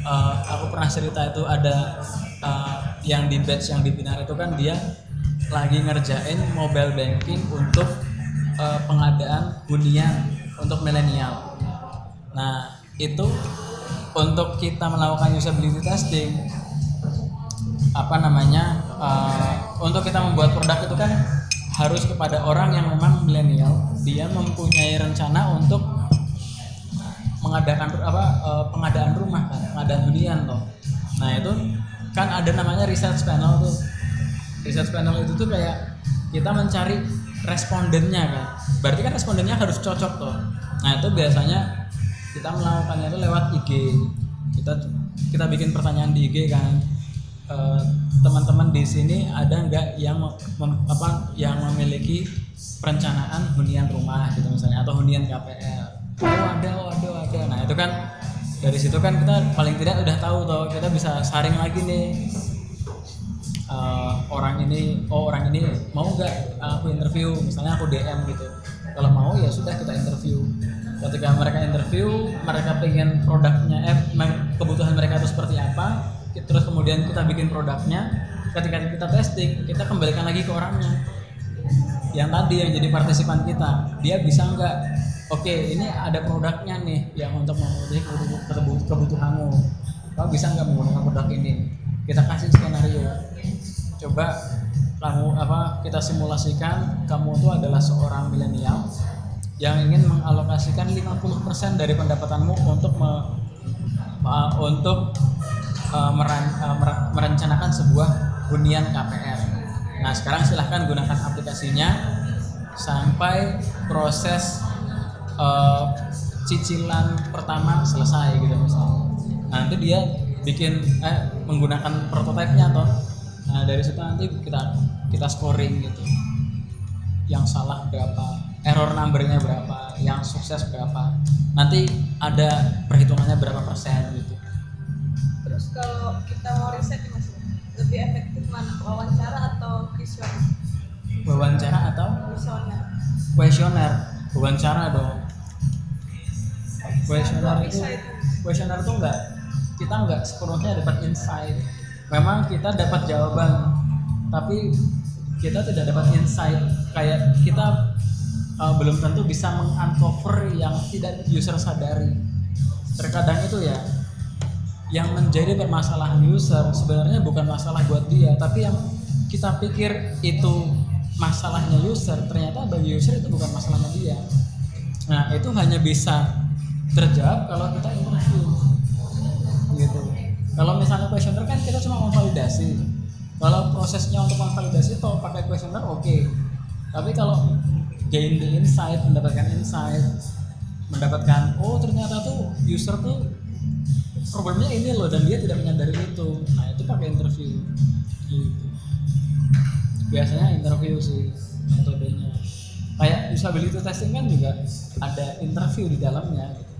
Eh, aku pernah cerita itu ada eh, yang di batch yang di Binar itu kan dia lagi ngerjain mobile banking untuk eh, pengadaan hunian untuk milenial. Nah itu untuk kita melakukan usability testing apa namanya uh, untuk kita membuat produk itu kan harus kepada orang yang memang milenial dia mempunyai rencana untuk mengadakan apa uh, pengadaan rumah kan pengadaan hunian toh. Nah itu kan ada namanya research panel tuh. Research panel itu tuh kayak kita mencari respondennya kan berarti kan respondennya harus cocok toh. Nah itu biasanya kita melakukannya itu lewat IG kita kita bikin pertanyaan di IG kan. Eh, teman-teman di sini ada nggak yang mem- apa yang memiliki perencanaan hunian rumah gitu misalnya atau hunian KPL oh ada oh ada oh ada nah itu kan dari situ kan kita paling tidak udah tahu toh kita bisa saring lagi nih. Eh, orang ini oh orang ini mau nggak aku interview? Misalnya aku DM gitu. Kalau mau ya sudah kita interview. Ketika mereka interview mereka pengen produknya eh kebutuhan mereka itu seperti apa terus kemudian kita bikin produknya. Ketika kita testing kita kembalikan lagi ke orangnya. Yang tadi yang jadi partisipan kita. Dia bisa nggak oke ini ada produknya nih yang untuk memenuhi kebutuh- kebutuh- kebutuhanmu. Kamu bisa nggak menggunakan produk ini? Kita kasih skenario. Coba kamu apa kita simulasikan kamu itu adalah seorang milenial yang ingin mengalokasikan 50% dari pendapatanmu untuk me- uh, untuk uh, meran- uh, mer- merencanakan sebuah hunian KPR Nah sekarang silahkan gunakan aplikasinya sampai proses eh, cicilan pertama selesai gitu misalnya. Nah, nanti dia bikin eh menggunakan prototipenya toh. Nah dari situ nanti kita kita scoring gitu. Yang salah berapa, error numbernya berapa, yang sukses berapa. Nanti ada perhitungannya berapa persen gitu. Terus kalau kita mau riset mas, lebih efektif mana wawancara atau kuesioner? Wawancara atau Kuesioner. kuesioner? Wawancara dong. Kuesioner itu kuesioner itu enggak kita enggak sepenuhnya dapat insight. Memang kita dapat jawaban, tapi kita tidak dapat insight. Kayak kita uh, belum tentu bisa menguncover yang tidak user sadari. Terkadang itu ya yang menjadi permasalahan user sebenarnya bukan masalah buat dia, tapi yang kita pikir itu masalahnya user ternyata bagi user itu bukan masalahnya dia. Nah itu hanya bisa terjawab kalau kita interview gitu. Kalau misalnya questionnaire kan kita cuma memvalidasi. Kalau prosesnya untuk memvalidasi itu pakai questionnaire oke. Tapi kalau gain the insight, mendapatkan insight, mendapatkan oh ternyata tuh user tuh problemnya ini loh dan dia tidak menyadari itu. Nah itu pakai interview. Gitu. Biasanya interview sih metodenya. Kayak usability testing kan juga ada interview di dalamnya. Gitu.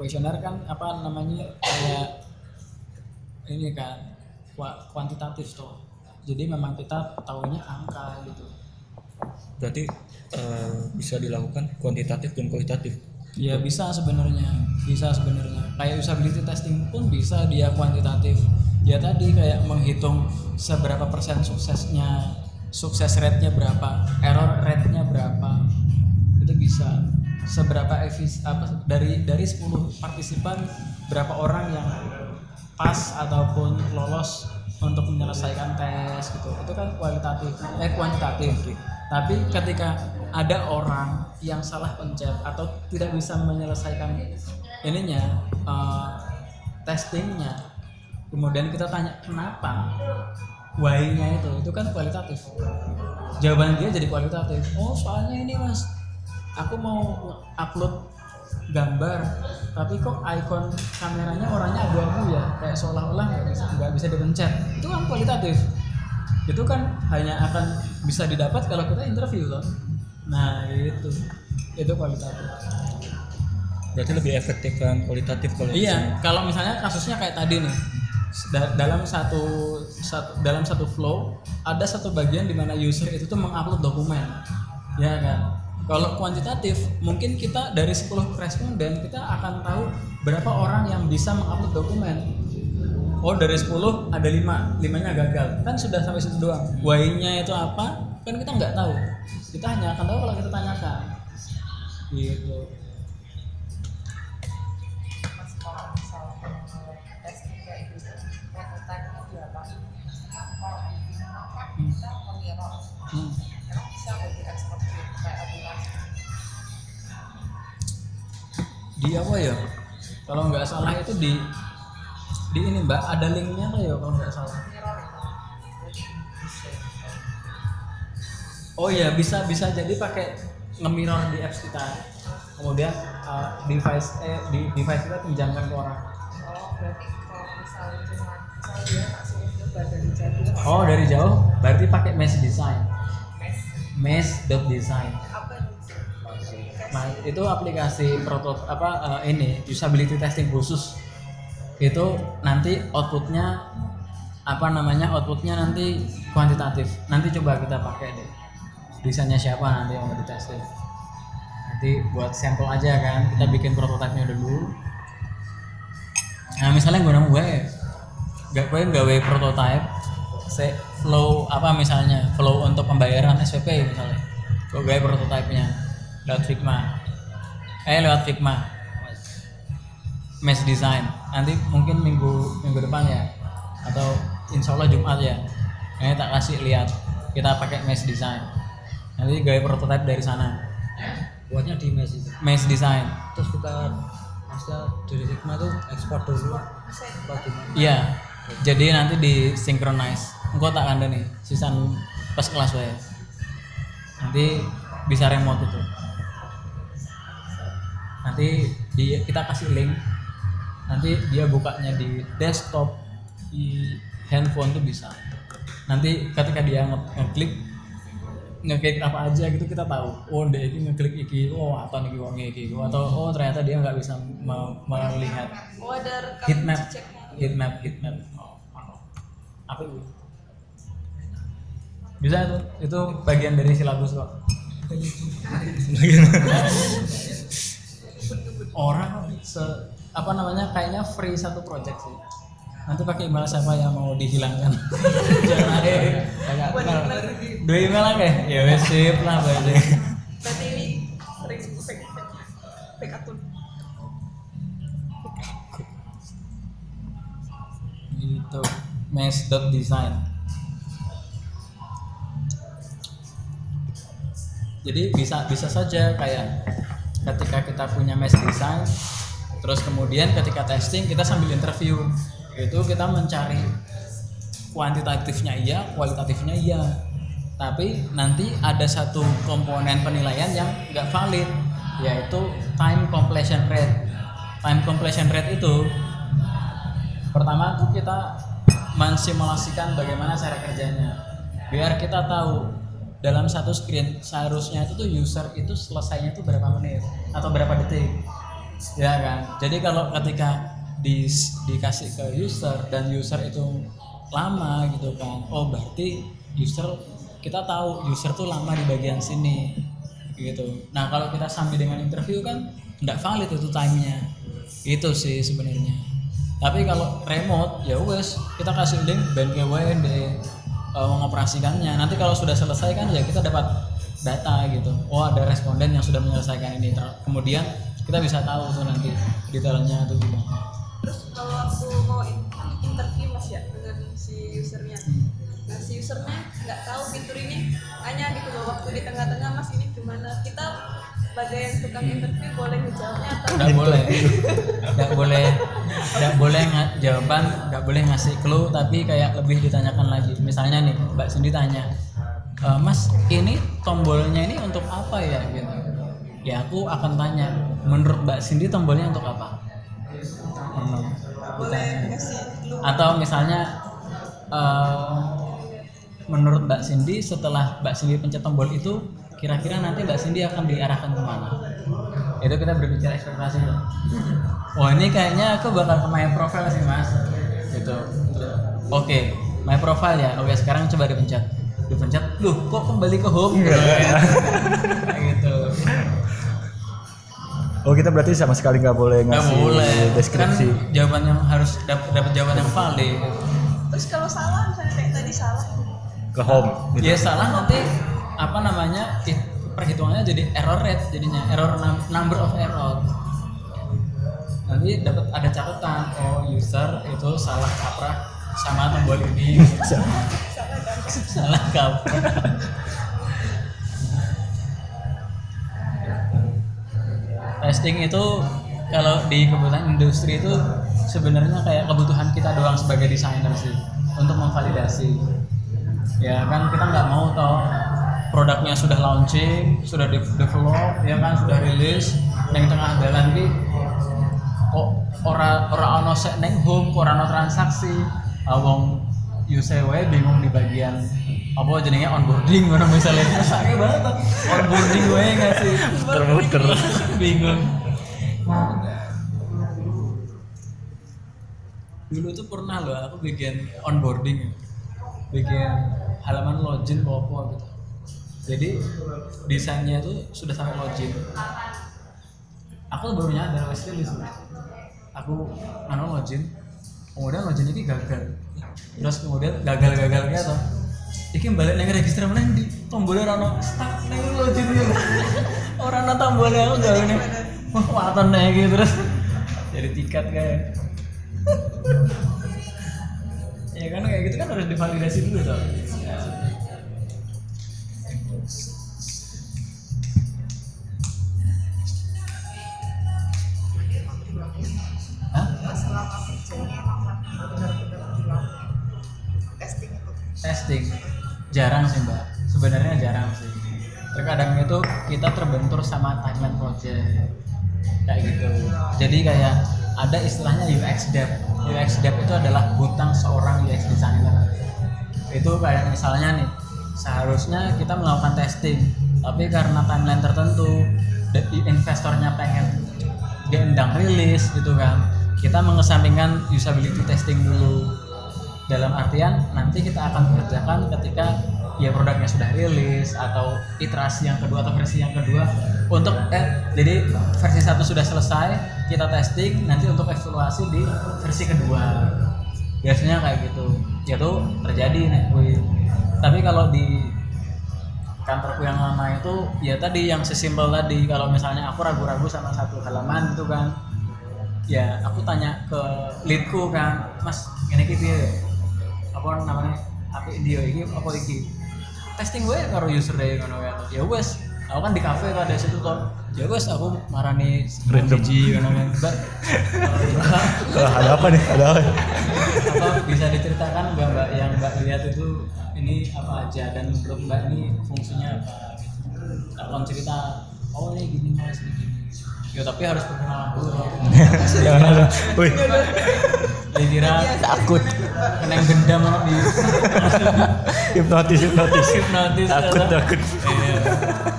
Kuesioner kan apa namanya kayak ini kan kuantitatif tuh. Jadi memang kita tahunya angka gitu. Berarti eh, bisa dilakukan kuantitatif dan kualitatif. Ya bisa sebenarnya, bisa sebenarnya. Kayak usability testing pun bisa dia kuantitatif. Ya tadi kayak menghitung seberapa persen suksesnya, sukses rate-nya berapa, error rate-nya berapa. Itu bisa. Seberapa efis apa dari dari 10 partisipan berapa orang yang pas ataupun lolos untuk menyelesaikan tes gitu. Itu kan kualitatif, eh kuantitatif. Tapi ketika ada orang yang salah pencet atau tidak bisa menyelesaikan ininya eh, testingnya, kemudian kita tanya kenapa, why-nya itu, itu kan kualitatif. Jawaban dia jadi kualitatif. Oh soalnya ini mas, aku mau upload gambar, tapi kok icon kameranya orangnya abu-abu ya, kayak seolah-olah nggak bisa nggak bisa dipencet. Itu kan kualitatif. Itu kan hanya akan bisa didapat kalau kita interview kan nah itu itu kualitatif. Berarti lebih efektif kan kualitatif kalau iya kalau misalnya kasusnya kayak tadi nih da- dalam satu, satu dalam satu flow ada satu bagian di mana user itu tuh mengupload dokumen. Ya kan kalau kuantitatif mungkin kita dari 10 responden kita akan tahu berapa orang yang bisa mengupload dokumen. Oh dari 10 ada 5 limanya gagal. Kan sudah sampai situ doang. Why-nya itu apa? Kan kita nggak tahu. Kita hanya akan tahu kalau kita tanyakan. Gitu di apa ya? Kalau nggak salah itu di di ini mbak. Ada linknya apa ya kalau nggak salah? Oh iya bisa bisa jadi pakai nge-mirror di apps kita. Kemudian uh, device eh di device kita pinjamkan ke orang. Oh, berarti kalau misalnya cuma misalnya dia kasih coba dari jauh? Oh dari jauh berarti pakai mesh design. Mes mesh dot design Nah, itu aplikasi proto apa eh, ini usability testing khusus. Itu nanti outputnya apa namanya outputnya nanti kuantitatif. Nanti coba kita pakai deh. Desainnya siapa nanti yang mau ditesting. Nanti buat sampel aja kan, kita bikin prototipenya dulu. Nah, misalnya gue gue gak gue gawe prototype se flow apa misalnya flow untuk pembayaran SPP misalnya gue gawe prototipenya lewat Figma. Eh lewat Figma. Mesh design. Nanti mungkin minggu minggu depan ya. Atau insya Allah Jumat ya. Ini tak kasih lihat. Kita pakai mesh design. Nanti gawe prototype dari sana. Buatnya di mes itu. Mesh design. Terus kita maksudnya dari Sigma tuh ekspor dulu. Apa gimana? Iya. Jadi nanti di synchronize engkau tak ada nih sisan pas kelas wae. Nanti bisa remote itu nanti dia kita kasih link. Nanti dia bukanya di desktop di handphone tuh bisa. Nanti ketika dia nge- ngeklik ngeklik apa aja gitu kita tahu. Oh dia ini ngeklik iki oh apa nih wong iki? Atau oh ternyata dia nggak bisa me- melihat Oh ada rekam heat map. ceknya. heat map heat map. Oh, apa itu? Bisa itu? Itu bagian dari silabus kok orang se apa namanya kayaknya free satu project sih. Nanti pakai email siapa yang mau dihilangkan. Jangan. Ada kayak email dua email aja. Ya wes sip lah berarti Berarti ini sering fake fake akun. gitu mesh dot design. Jadi bisa bisa saja kayak ketika kita punya mesh design terus kemudian ketika testing kita sambil interview. Itu kita mencari kuantitatifnya iya kualitatifnya iya. Tapi nanti ada satu komponen penilaian yang nggak valid yaitu time completion rate. Time completion rate itu pertama tuh kita mensimulasikan bagaimana cara kerjanya. Biar kita tahu dalam satu screen seharusnya itu tuh user itu selesainya tuh berapa menit atau berapa detik. Ya kan? Jadi kalau ketika di, dikasih ke user dan user itu lama gitu kan oh berarti user kita tahu user tuh lama di bagian sini gitu. Nah kalau kita sambil dengan interview kan nggak valid itu timenya. Itu sih sebenarnya. Tapi kalau remote ya wes kita kasih link band KWN deh eh, mengoperasikannya. Nanti kalau sudah selesai kan ya kita dapat data gitu. Oh ada responden yang sudah menyelesaikan ini. Kemudian kita bisa tahu tuh nanti detailnya tuh gimana. Terus kalau aku mau in- interview mas ya dengan si usernya, nah si usernya nggak tahu fitur ini, hanya gitu loh waktu di tengah-tengah sebagai tukang interview boleh ngejawabnya atau nggak boleh. Nggak boleh. Nggak boleh jawaban nggak boleh ngasih clue tapi kayak lebih ditanyakan lagi. Misalnya nih mbak Cindy tanya "E, mas ini tombolnya ini untuk apa ya? Gitu. Ya aku akan tanya menurut mbak Cindy tombolnya untuk apa? Hmm, boleh atau misalnya eh, menurut Mbak Cindy setelah Mbak Cindy pencet tombol itu kira-kira nanti Mbak Cindy akan diarahkan ke mana? Itu kita berbicara ekspektasi loh wah ini kayaknya aku bakal ke my profile sih mas. Gitu. Oke my profile ya. Oke sekarang coba dipencet. Dipencet. Loh kok kembali ke home? Kayak gitu. Oh kita berarti sama sekali nggak boleh nggak ngasih boleh. Deskripsi. kan jawaban yang harus dapat dapat jawaban yang valid. Terus kalau salah misalnya kayak tadi salah. Ke home. Gitu. ya salah nanti apa namanya it- perhitungannya jadi error rate jadinya error num- number of error. Nanti dapat ada catatan oh user itu salah kaprah sama tombol ini. Salah kaprah. Testing itu kalau di kebutuhan industri itu sebenarnya kayak kebutuhan kita doang sebagai desainer sih untuk memvalidasi. Ya kan kita nggak mau toh produknya sudah launching sudah de- develop ya kan sudah rilis. Neng tengah jalan ki kok ora ora ono sek neng home kok ora ono transaksi. Awong UCW bingung di bagian apa jenenge onboarding ngono misalnya. Sakit banget onboarding gue nggak sih? Muter-muter. bingung. Dulu tuh pernah loh aku bikin onboarding bikin halaman login apa apa gitu jadi desainnya itu sudah sampai login aku baru nyadar wes rilis aku anu login kemudian login ini gagal. Terus kemudian gagal-gagalnya tuh iki balik nang register mana di tombolnya rano stuck nang login gitu orang nonton tombolnya aku gak ini wah waton nih gitu terus. Jadi tiket kayak. Ya kan kayak gitu kan harus divalidasi dulu tuh Testing jarang sih mbak. Sebenarnya jarang sih. Terkadang itu kita terbentur sama timeline project. Kayak gitu. Jadi kayak ada istilahnya UX dev. UX dev itu adalah hutang seorang UX designer. Itu kayak misalnya nih seharusnya kita melakukan testing tapi karena timeline tertentu investornya pengen diundang rilis gitu kan kita mengesampingkan usability testing dulu. Dalam artian nanti kita akan kerjakan ketika ya produknya sudah rilis atau iterasi yang kedua atau versi yang kedua. Untuk eh jadi versi satu sudah selesai kita testing nanti untuk evaluasi di versi kedua. Biasanya kayak gitu. Ya tuh terjadi nih Wih. tapi kalau di kantorku yang lama itu ya tadi yang sesimpel tadi kalau misalnya aku ragu-ragu sama satu halaman itu kan ya aku tanya ke leadku kan mas ini piye? Apa namanya? Apa dia iki apa iki? Testing gue karo user deh ngono ya ya wes aku kan di cafe tuh ada situ tuh ya wes aku marani Random. biji ngono kan. Mbak ada apa nih? Ada apa? Apa bisa diceritakan mbak mbak? Yang mbak lihat itu ini apa aja dan menurut mbak ini fungsinya apa? Gitu. cerita oh ini gini mas ini gini ya tapi harus perkenalan dulu. Jangan wih dikira takut. kena yang gendam sama di hipnotis hipnotis. Hipnotis takut takut. Iya.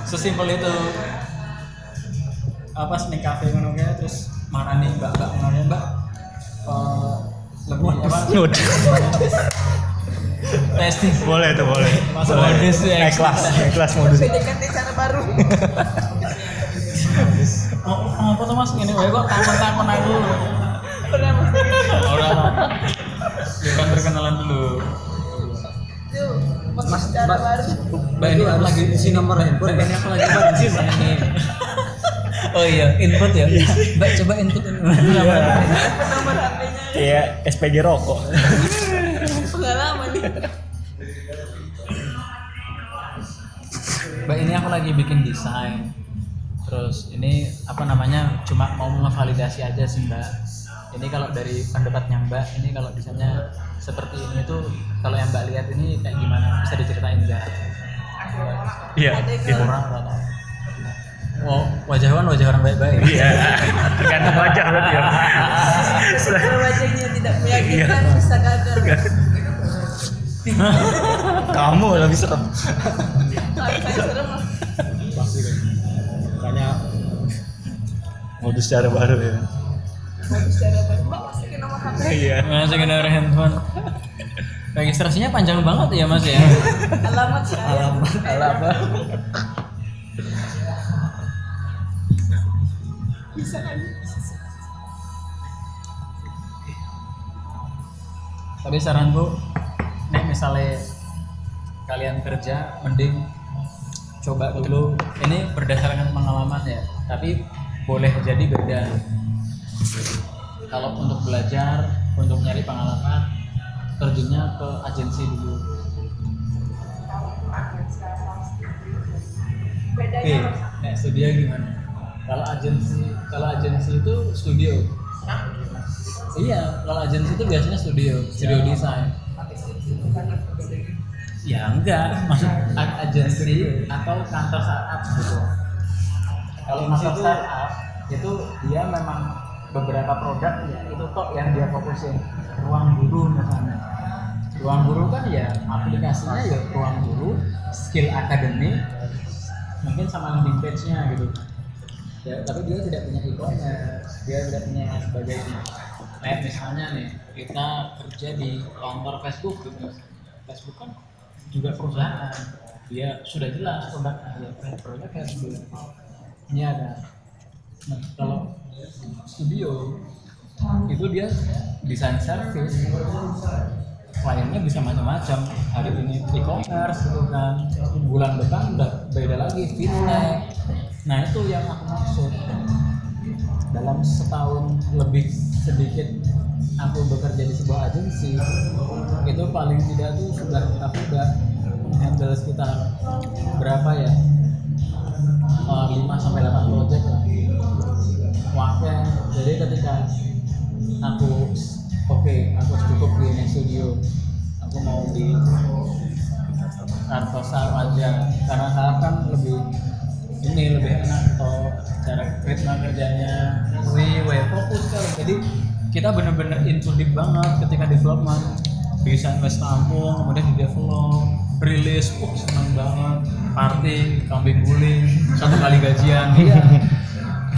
sesimpel itu. Apa snack cafe ngono kayak terus marani mbak mbak ngono ya, mbak. Eh, lebih apa? Nut. testing. Boleh tuh boleh. Masuk modus ya, naik kelas. Kelas modus. PDKT cara baru mas ini wae kok takon takon aku. Udah mas. Orang ya kan perkenalan dulu. Mas, mas mbak ini aku lagi isi nomor handphone. Ini aku lagi? Bantu ini. Oh iya input ya? Mbak coba input. Ini nomor HP-nya? Kayak SPG rokok. Pengalaman. Nih mbak ini aku lagi bikin desain terus ini apa namanya cuma mau ngevalidasi aja sih mbak. Ini kalau dari pendapatnya mbak ini kalau desainnya seperti ini tuh kalau yang mbak lihat ini kayak gimana? Bisa diceritain nggak? Iya gitu. orang atau Oh, wajah kan wajah orang baik-baik. iya tergantung wajah berarti ya kalau wajahnya tidak meyakinkan bisa gagal. Kamu lebih serem. Kalau saya serem modus cara baru ya modus cara baru mbak masukin nomor HP iya Masukin dari handphone. Registrasinya panjang banget ya mas ya. alamat saya alamat Alamat. bisa kan Tapi saranku, nek misalnya kalian kerja, mending coba dulu. Ini berdasarkan pengalaman ya, tapi boleh jadi beda. Kalau untuk belajar, untuk nyari pengalaman, terjunnya ke agensi dulu. Oke, mas nek studio gimana? Kalau agensi, kalau agensi itu studio. Iya, kalau agensi itu biasanya studio, studio desain. Ya enggak, maksud agensi atau kantor startup gitu. Kalau kantor startup itu dia memang beberapa produk ya itu kok yang dia fokusin. Ruang guru misalnya. Ruang guru kan ya aplikasinya ya ruang guru skill academy mungkin sama landing page-nya gitu. Ya, tapi dia tidak punya e-commerce dia tidak punya sebagainya. Kayak misalnya nih kita kerja di kantor Facebook gitu. Facebook kan juga perusahaan. Dia sudah jelas produknya ya produk kayak gitu ini ada. Nah kalau studio itu dia desain service. Kliennya bisa macam-macam. Hari ini e-commerce gitu kan. Bulan depan udah beda lagi fintech. Nah itu yang aku maksud. Dalam setahun lebih sedikit aku bekerja di sebuah agensi itu paling tidak tuh sudah aku udah handle sekitar berapa ya 5 sampai 8 project lah. Wakil jadi ketika aku oke aku cukup di next studio. Aku mau di saham aja. Karena saham kan lebih ini lebih enak atau cara ritme kerjanya. Lebih fokus kan. Jadi kita bener-bener deep banget ketika development. Bisa invest tampung kemudian di develop rilis uh seneng banget party kambing guling satu kali gajian.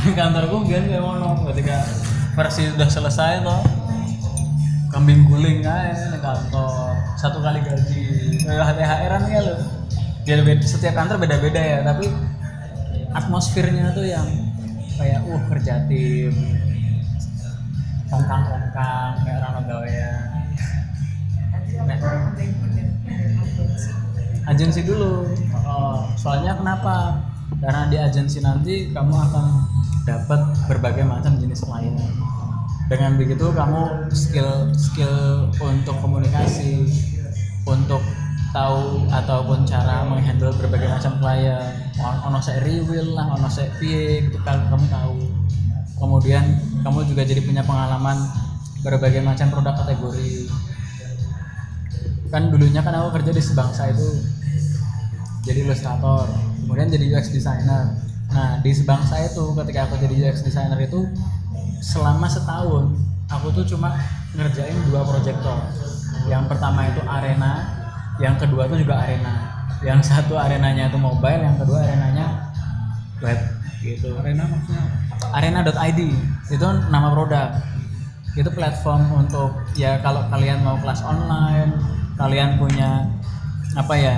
Iya. Kantorku kan kayak ngono ketika versi udah selesai toh kambing guling aja di kantor. Satu kali gaji. Kayak THR an ya lo biar beda, setiap kantor beda-beda ya tapi atmosfernya tuh yang kayak uh kerja tim. Ongkang-ongkang kayak orang mending mending agensi. dulu. Oh, soalnya kenapa? Karena di agensi nanti kamu akan dapat berbagai macam jenis klien dengan begitu kamu skill skill untuk komunikasi untuk tahu ataupun cara menghandle berbagai macam klien. Ono saya rewill lah ono saya piye gitu kan kamu tahu. Kemudian kamu juga jadi punya pengalaman berbagai macam produk kategori kan dulunya kan aku kerja di sebangsa itu. Jadi ilustrator kemudian jadi UX designer. Nah di sebangsa itu ketika aku jadi UX designer itu selama setahun aku tuh cuma ngerjain dua proyektor. Yang pertama itu arena yang kedua tuh juga arena. Yang satu arenanya itu mobile yang kedua arenanya web gitu. Arena maksudnya arena.id itu nama produk. Itu platform untuk ya kalau kalian mau kelas online kalian punya apa ya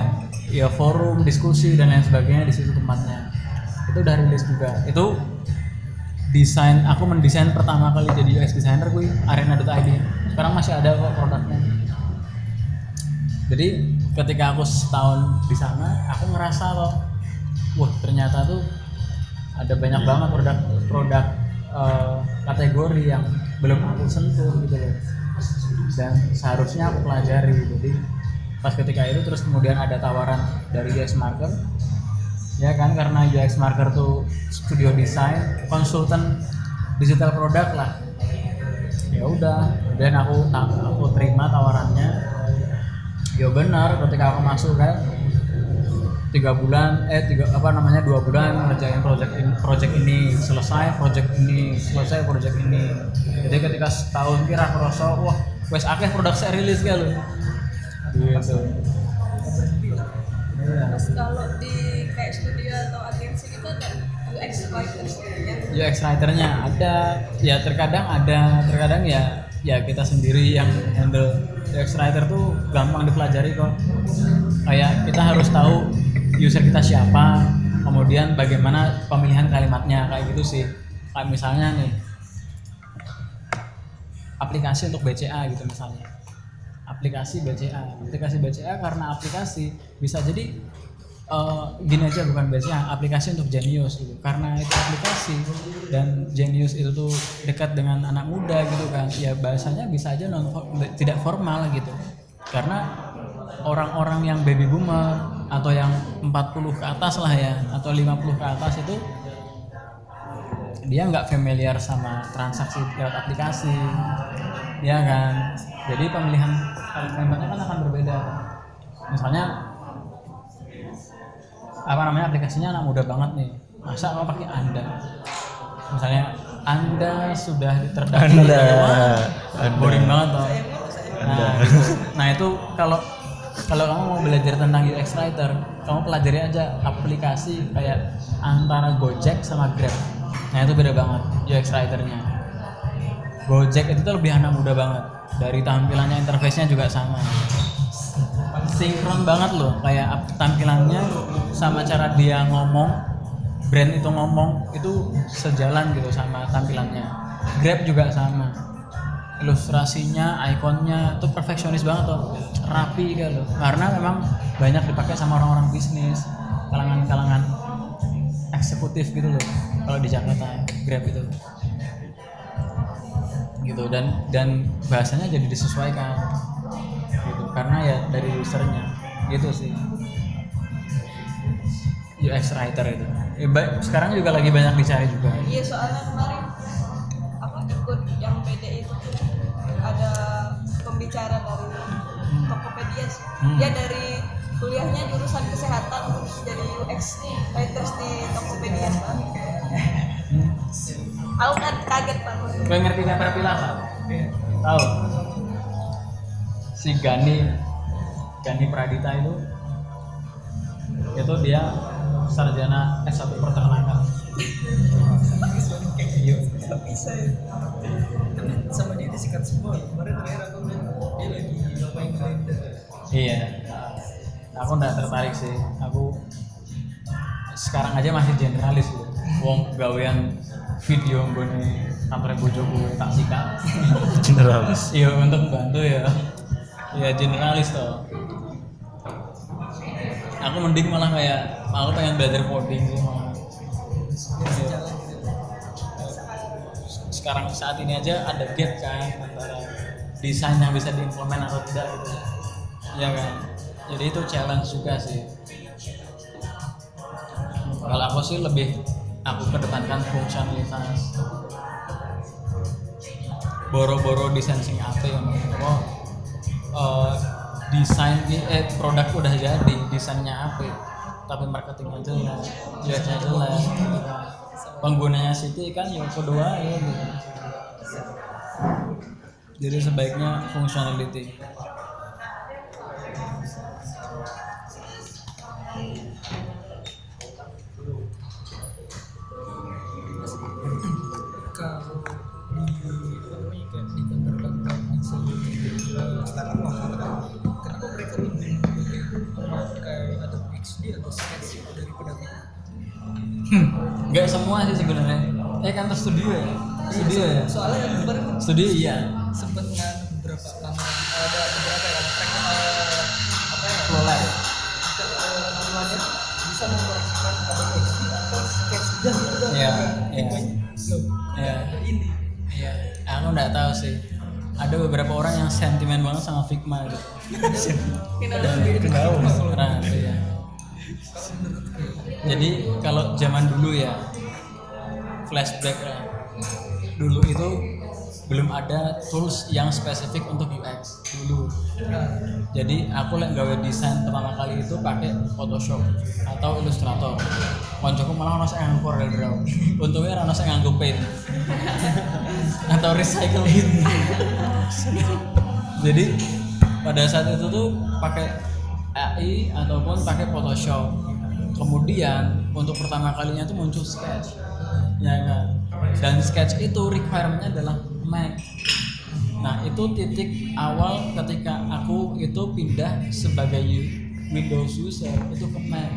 ya forum diskusi dan lain sebagainya di situ tempatnya. Itu udah rilis juga. Itu desain aku mendesain pertama kali jadi UX designer gue arena.id sekarang masih ada kok produknya. Jadi ketika aku setahun di sana aku ngerasa loh wah ternyata tuh ada banyak banget produk produk eh, kategori yang belum aku sentuh gitu loh dan seharusnya aku pelajari jadi pas ketika itu terus kemudian ada tawaran dari UX Marker. Ya kan karena UX Marker tuh studio desain konsultan digital produk lah. Ya udah dan aku aku terima tawarannya. Ya benar ketika aku masuk kan tiga bulan eh tiga apa namanya dua bulan ngerjain project ini project ini selesai project ini selesai project ini. Jadi ketika setahun kira kerasa wah wes akeh produk saya rilis kan lo gitu terus kalau di kayak studio atau agensi itu ada UX writers ya UX writernya ada. Ya terkadang ada. Terkadang ya ya kita sendiri yang handle UX writer tuh gampang dipelajari kok. Kayak kita harus tahu user kita siapa kemudian bagaimana pemilihan kalimatnya kayak gitu sih. Kayak misalnya nih aplikasi untuk BCA gitu misalnya. Aplikasi BCA aplikasi BCA karena aplikasi bisa jadi eh, gini aja bukan BCA aplikasi untuk Genius gitu. Karena itu aplikasi dan Genius itu tuh dekat dengan anak muda gitu kan. Ya bahasanya bisa aja non tidak formal gitu. Karena orang-orang yang baby boomer atau yang 40 ke atas lah ya atau 50 ke atas itu dia nggak familiar sama transaksi lewat aplikasi ya kan? Jadi pemilihan kalimatnya kan akan berbeda. Misalnya apa namanya aplikasinya anak muda banget nih. Masa mau pakai anda? Misalnya anda sudah terdaftar Anda, Anda. boring banget toh nah, nah itu kalau kalau kamu mau belajar tentang UX writer kamu pelajari aja aplikasi kayak antara Gojek sama Grab nah itu beda banget UX writernya. Gojek itu tuh lebih anak muda banget. Dari tampilannya interface-nya juga sama. Sinkron banget loh kayak tampilannya sama cara dia ngomong brand itu ngomong itu sejalan gitu sama tampilannya. Grab juga sama. Ilustrasinya ikonnya itu perfeksionis banget tuh rapi gitu loh. Karena memang banyak dipakai sama orang-orang bisnis kalangan-kalangan eksekutif gitu loh kalau di Jakarta Grab itu. Gitu dan dan bahasanya jadi disesuaikan. Gitu karena ya dari usernya. Gitu sih. UX writer itu. Ya, ba- sekarang juga lagi banyak dicari juga. Iya soalnya kemarin apa ikut yang PD itu ada pembicara dari Tokopedia sih. Hmm. dia dari kuliahnya jurusan kesehatan terus jadi UX writers di Tokopedia aku kan kaget pak Gue ngerti Caterpillar Pak? Tahu? Si Gani Gani Pradita itu itu dia sarjana S1 peternakan. Bisa tapi sama dia disikat semua kemarin terakhir aku lihat dia lagi blender Iya. Aku nggak tertarik sih. Aku sekarang aja masih generalis gitu. Wong gawean video gue kantor bojoku tak sikat. generalis Iya untuk bantu ya. Iya generalis toh. Aku mending malah kayak aku pengen belajar coding sih malah. Sekarang saat ini aja ada gap kan antara desain yang bisa diimplement atau tidak gitu. Iya kan. Jadi itu challenge juga sih. Kalau aku sih lebih aku kedepankan fungsionalitas boro-boro desain sing apik yang apa eh, desain eh produk udah jadi desainnya apik tapi marketingnya jelek UX-nya jelek gitu kan. penggunanya Siti kan yang kedua ya jadi sebaiknya functionality nggak semua sih sebenarnya eh kantor studio ya studio ya soalnya yang kemarin studio iya nganu beberapa kamera ada beberapa yang track eh, apa ya eh, namanya bisa mengoreksikan XD atau Sketch udah gitu Iya, Figmanya, iya. loh Iya. ini Iya, aku nggak tahu sih. Ada beberapa orang yang sentimen banget sama Figma gitu. Nah, iya. Jadi kalau zaman dulu ya, flashback lah. Dulu itu belum ada tools yang spesifik untuk UX dulu. Jadi aku lek gawe desain pertama kali itu pakai Photoshop atau Illustrator. Koncoku malah ono sing nganggo Corel Draw. Untungnya ora ono sing nganggo Paint. atau recycle. Jadi pada saat itu tuh pakai AI ataupun pakai Photoshop. Kemudian untuk pertama kalinya tuh muncul Sketch. Ya kan? Dan Sketch itu requirementnya adalah Mac. Nah, itu titik awal ketika aku itu pindah sebagai Windows user itu ke Mac.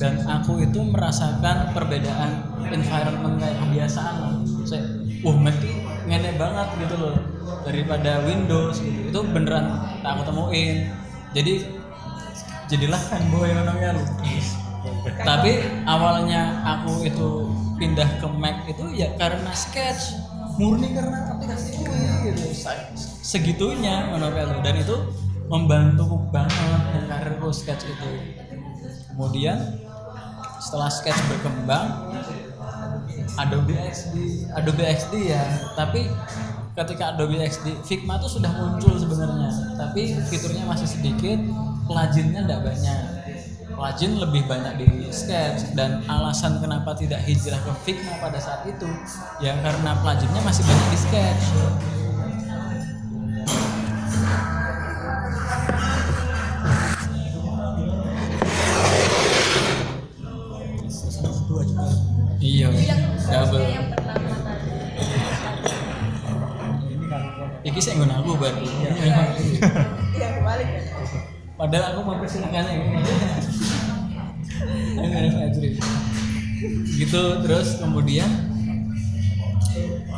Dan aku itu merasakan perbedaan environment kayak kebiasaan. Saya, wah Mac ngene banget gitu loh daripada Windows gitu. Itu beneran tak aku temuin. Jadi jadilah fanboy namanya. Tapi awalnya aku itu pindah ke Mac itu ya karena Sketch. Murni karena aplikasi itu gitu segitunya menurut dan itu membantu banget karirku Sketch itu. Kemudian setelah Sketch berkembang Adobe XD Adobe XD ya. Tapi ketika Adobe XD Figma tuh sudah muncul sebenarnya tapi fiturnya masih sedikit plugin-nya tidak banyak. Plugin lebih banyak di Sketch dan alasan kenapa tidak hijrah ke Figma pada saat itu ya karena plugin-nya masih banyak di Sketch. Juga. Iya double saya nggunakan aku berarti. Iya. Kebalik ya. Padahal aku mempersilahkannya Aku nggak ada fajri. gitu terus kemudian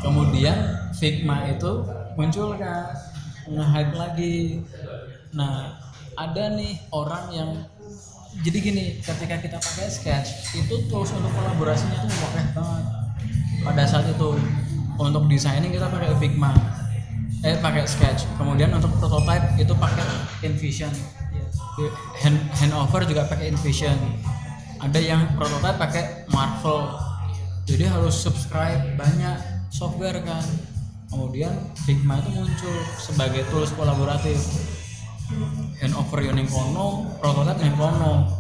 kemudian Figma itu muncul kan nge-hype lagi. Nah ada nih orang yang jadi gini ketika kita pakai sketch itu tools untuk kolaborasinya tuh banyak banget. Pada saat itu untuk desainnya kita pakai Figma eh pakai sketch. Kemudian untuk prototype itu pakai InVision. Hand, handover juga pakai InVision. Ada yang prototype pakai Marvel. Jadi harus subscribe banyak software kan. Kemudian Figma itu muncul sebagai tools kolaboratif. Handover yo ning kono prototipe ning kono.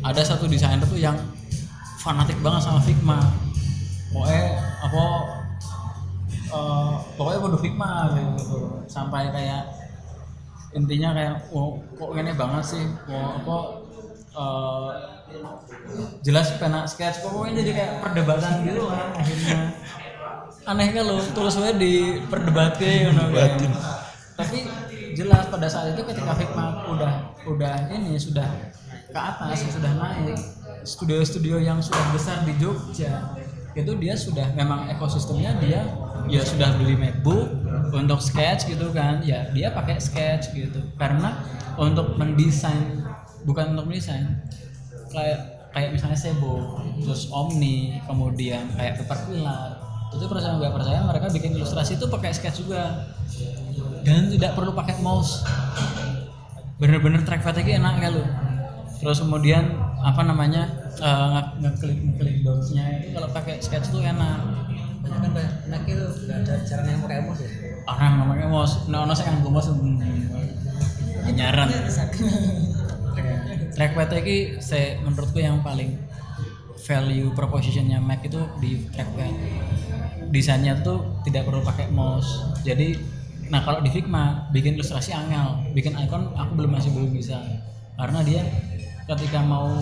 Ada satu desainer tuh yang fanatik banget sama Figma. Pokoknya apa eh, pokoknya kudu Figma gitu. Sampai kayak intinya kayak oh, kok ini banget sih? Oh, apa eh, jelas pena sketch pokoknya jadi kayak perdebatan gitu lah akhirnya. Aneh kan lo terus gue diperdebatkan gitu. Kan. tapi jelas pada saat itu ketika Figma udah udah ini sudah ke atas sudah naik studio-studio yang sudah besar di Jogja itu dia sudah memang ekosistemnya dia ya sudah beli MacBook untuk sketch gitu kan. Ya dia pakai sketch gitu. Karena untuk mendesain bukan untuk mendesain kayak kayak misalnya Sebo terus Omni kemudian kayak Pepperpilar itu percaya nggak percaya mereka bikin ilustrasi itu pakai sketch juga. Dan tidak perlu pakai mouse. Bener-bener trackpad aja enak lu. Terus kemudian apa namanya nge- ngeklik ngeklik dotsnya itu kalau pakai sketch tuh enak. Banyak kan banyak anak itu nggak ada cara yang pakai mouse ya orang namanya mouse nah ono sing nganggo mouse nyaran. Trackpad iki saya menurutku yang paling value propositionnya Mac itu di trackpad desainnya tuh tidak perlu pakai mouse. Jadi nah kalau di Figma bikin ilustrasi angel bikin icon aku belum masih belum bisa. Karena dia ketika mau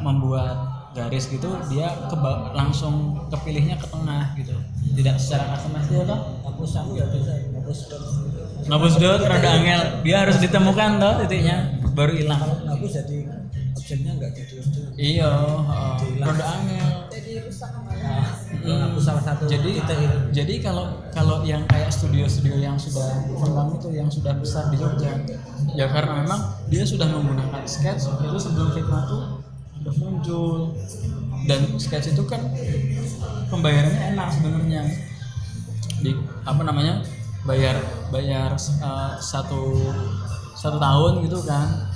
membuat garis gitu dia keba- langsung kepilihnya ke tengah gitu. Tidak secara customize dia toh? Hapus aku ya bisa. Hapus. Dot ngapus dot rada angel. Dia harus ditemukan toh titiknya. Baru hilang. Kalau hapus jadi objeknya nggak jadi objek. Iya heeh. rada angel. Jadi rusak nah hapus salah satu jadi jadi kalau kalau yang kayak studio-studio yang sudah berkembang itu yang sudah besar di Jogja. Ya karena memang dia sudah menggunakan sketch itu sebelum Figma tuh udah muncul. Dan sketch itu kan pembayarannya enak sebenarnya. Di apa namanya bayar bayar eh, satu satu tahun gitu kan.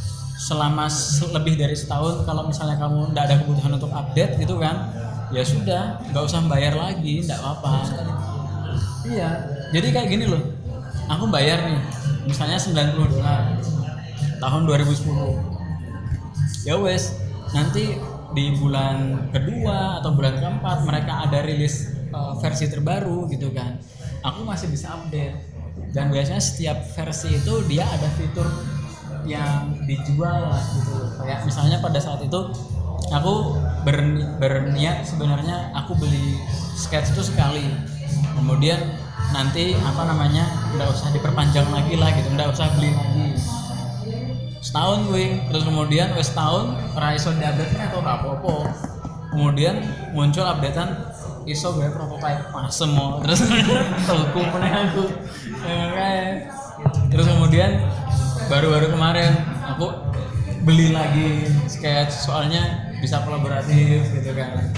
Selama se- lebih dari setahun kalau misalnya kamu tidak ada kebutuhan untuk update gitu kan ya sudah nggak usah bayar lagi tidak apa-apa. Iya jadi kayak gini loh. Aku bayar nih misalnya 90 dolar tahun 2010 ya wes nanti di bulan kedua atau bulan keempat mereka ada rilis uh, versi terbaru gitu kan. Aku masih bisa update. Dan biasanya setiap versi itu dia ada fitur yang dijual lah gitu. Kayak misalnya pada saat itu aku berni- berniat sebenarnya aku beli sketch itu sekali. Kemudian nanti apa namanya nggak usah diperpanjang lagi lah gitu. Nggak usah beli lagi setahun gue terus kemudian wes setahun ora iso diupdate atau apa apa kemudian muncul updatean iso gue prototype pas semua terus tuku meneh aku. Ya, terus kemudian baru-baru kemarin aku beli lagi sketch soalnya bisa kolaboratif gitu kan.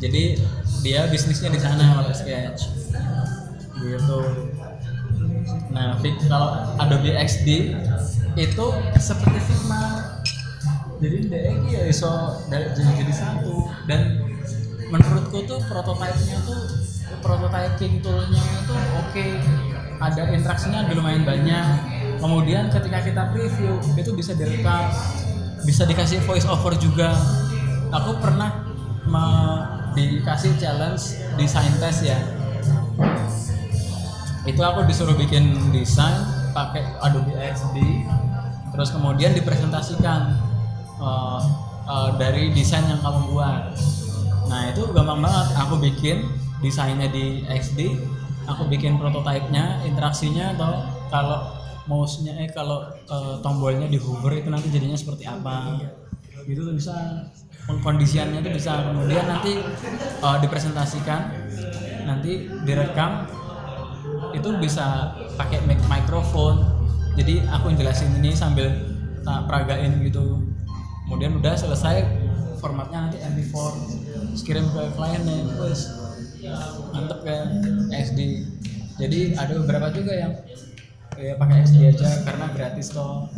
Jadi dia bisnisnya di sana kalau sketch. Gitu nah kalau Adobe XD itu seperti Figma. Jadi dia ini ya iso dari jadi, jadi satu. Dan menurutku tuh prototipenya tuh prototyping toolnya itu oke. Ada interaksinya udah lumayan banyak. Kemudian ketika kita preview itu bisa direkam. Bisa dikasih voice over juga. Aku pernah dikasih challenge design test ya itu aku disuruh bikin desain pakai Adobe XD terus kemudian dipresentasikan uh, uh, dari desain yang kamu buat. Nah itu gampang banget. Aku bikin desainnya di XD aku bikin prototipenya interaksinya atau kalau mouse-nya eh kalau uh, tombolnya di hover itu nanti jadinya seperti apa. Gitu tuh bisa kondisiannya itu bisa. Kemudian nanti uh, dipresentasikan nanti direkam itu bisa pakai mic mikrofon jadi aku jelasin ini sambil tak peragain gitu. Kemudian udah selesai formatnya nanti MP4 terus kirim ke kliennya terus mantep kan SD jadi ada beberapa juga yang ya pakai SD aja karena gratis toh.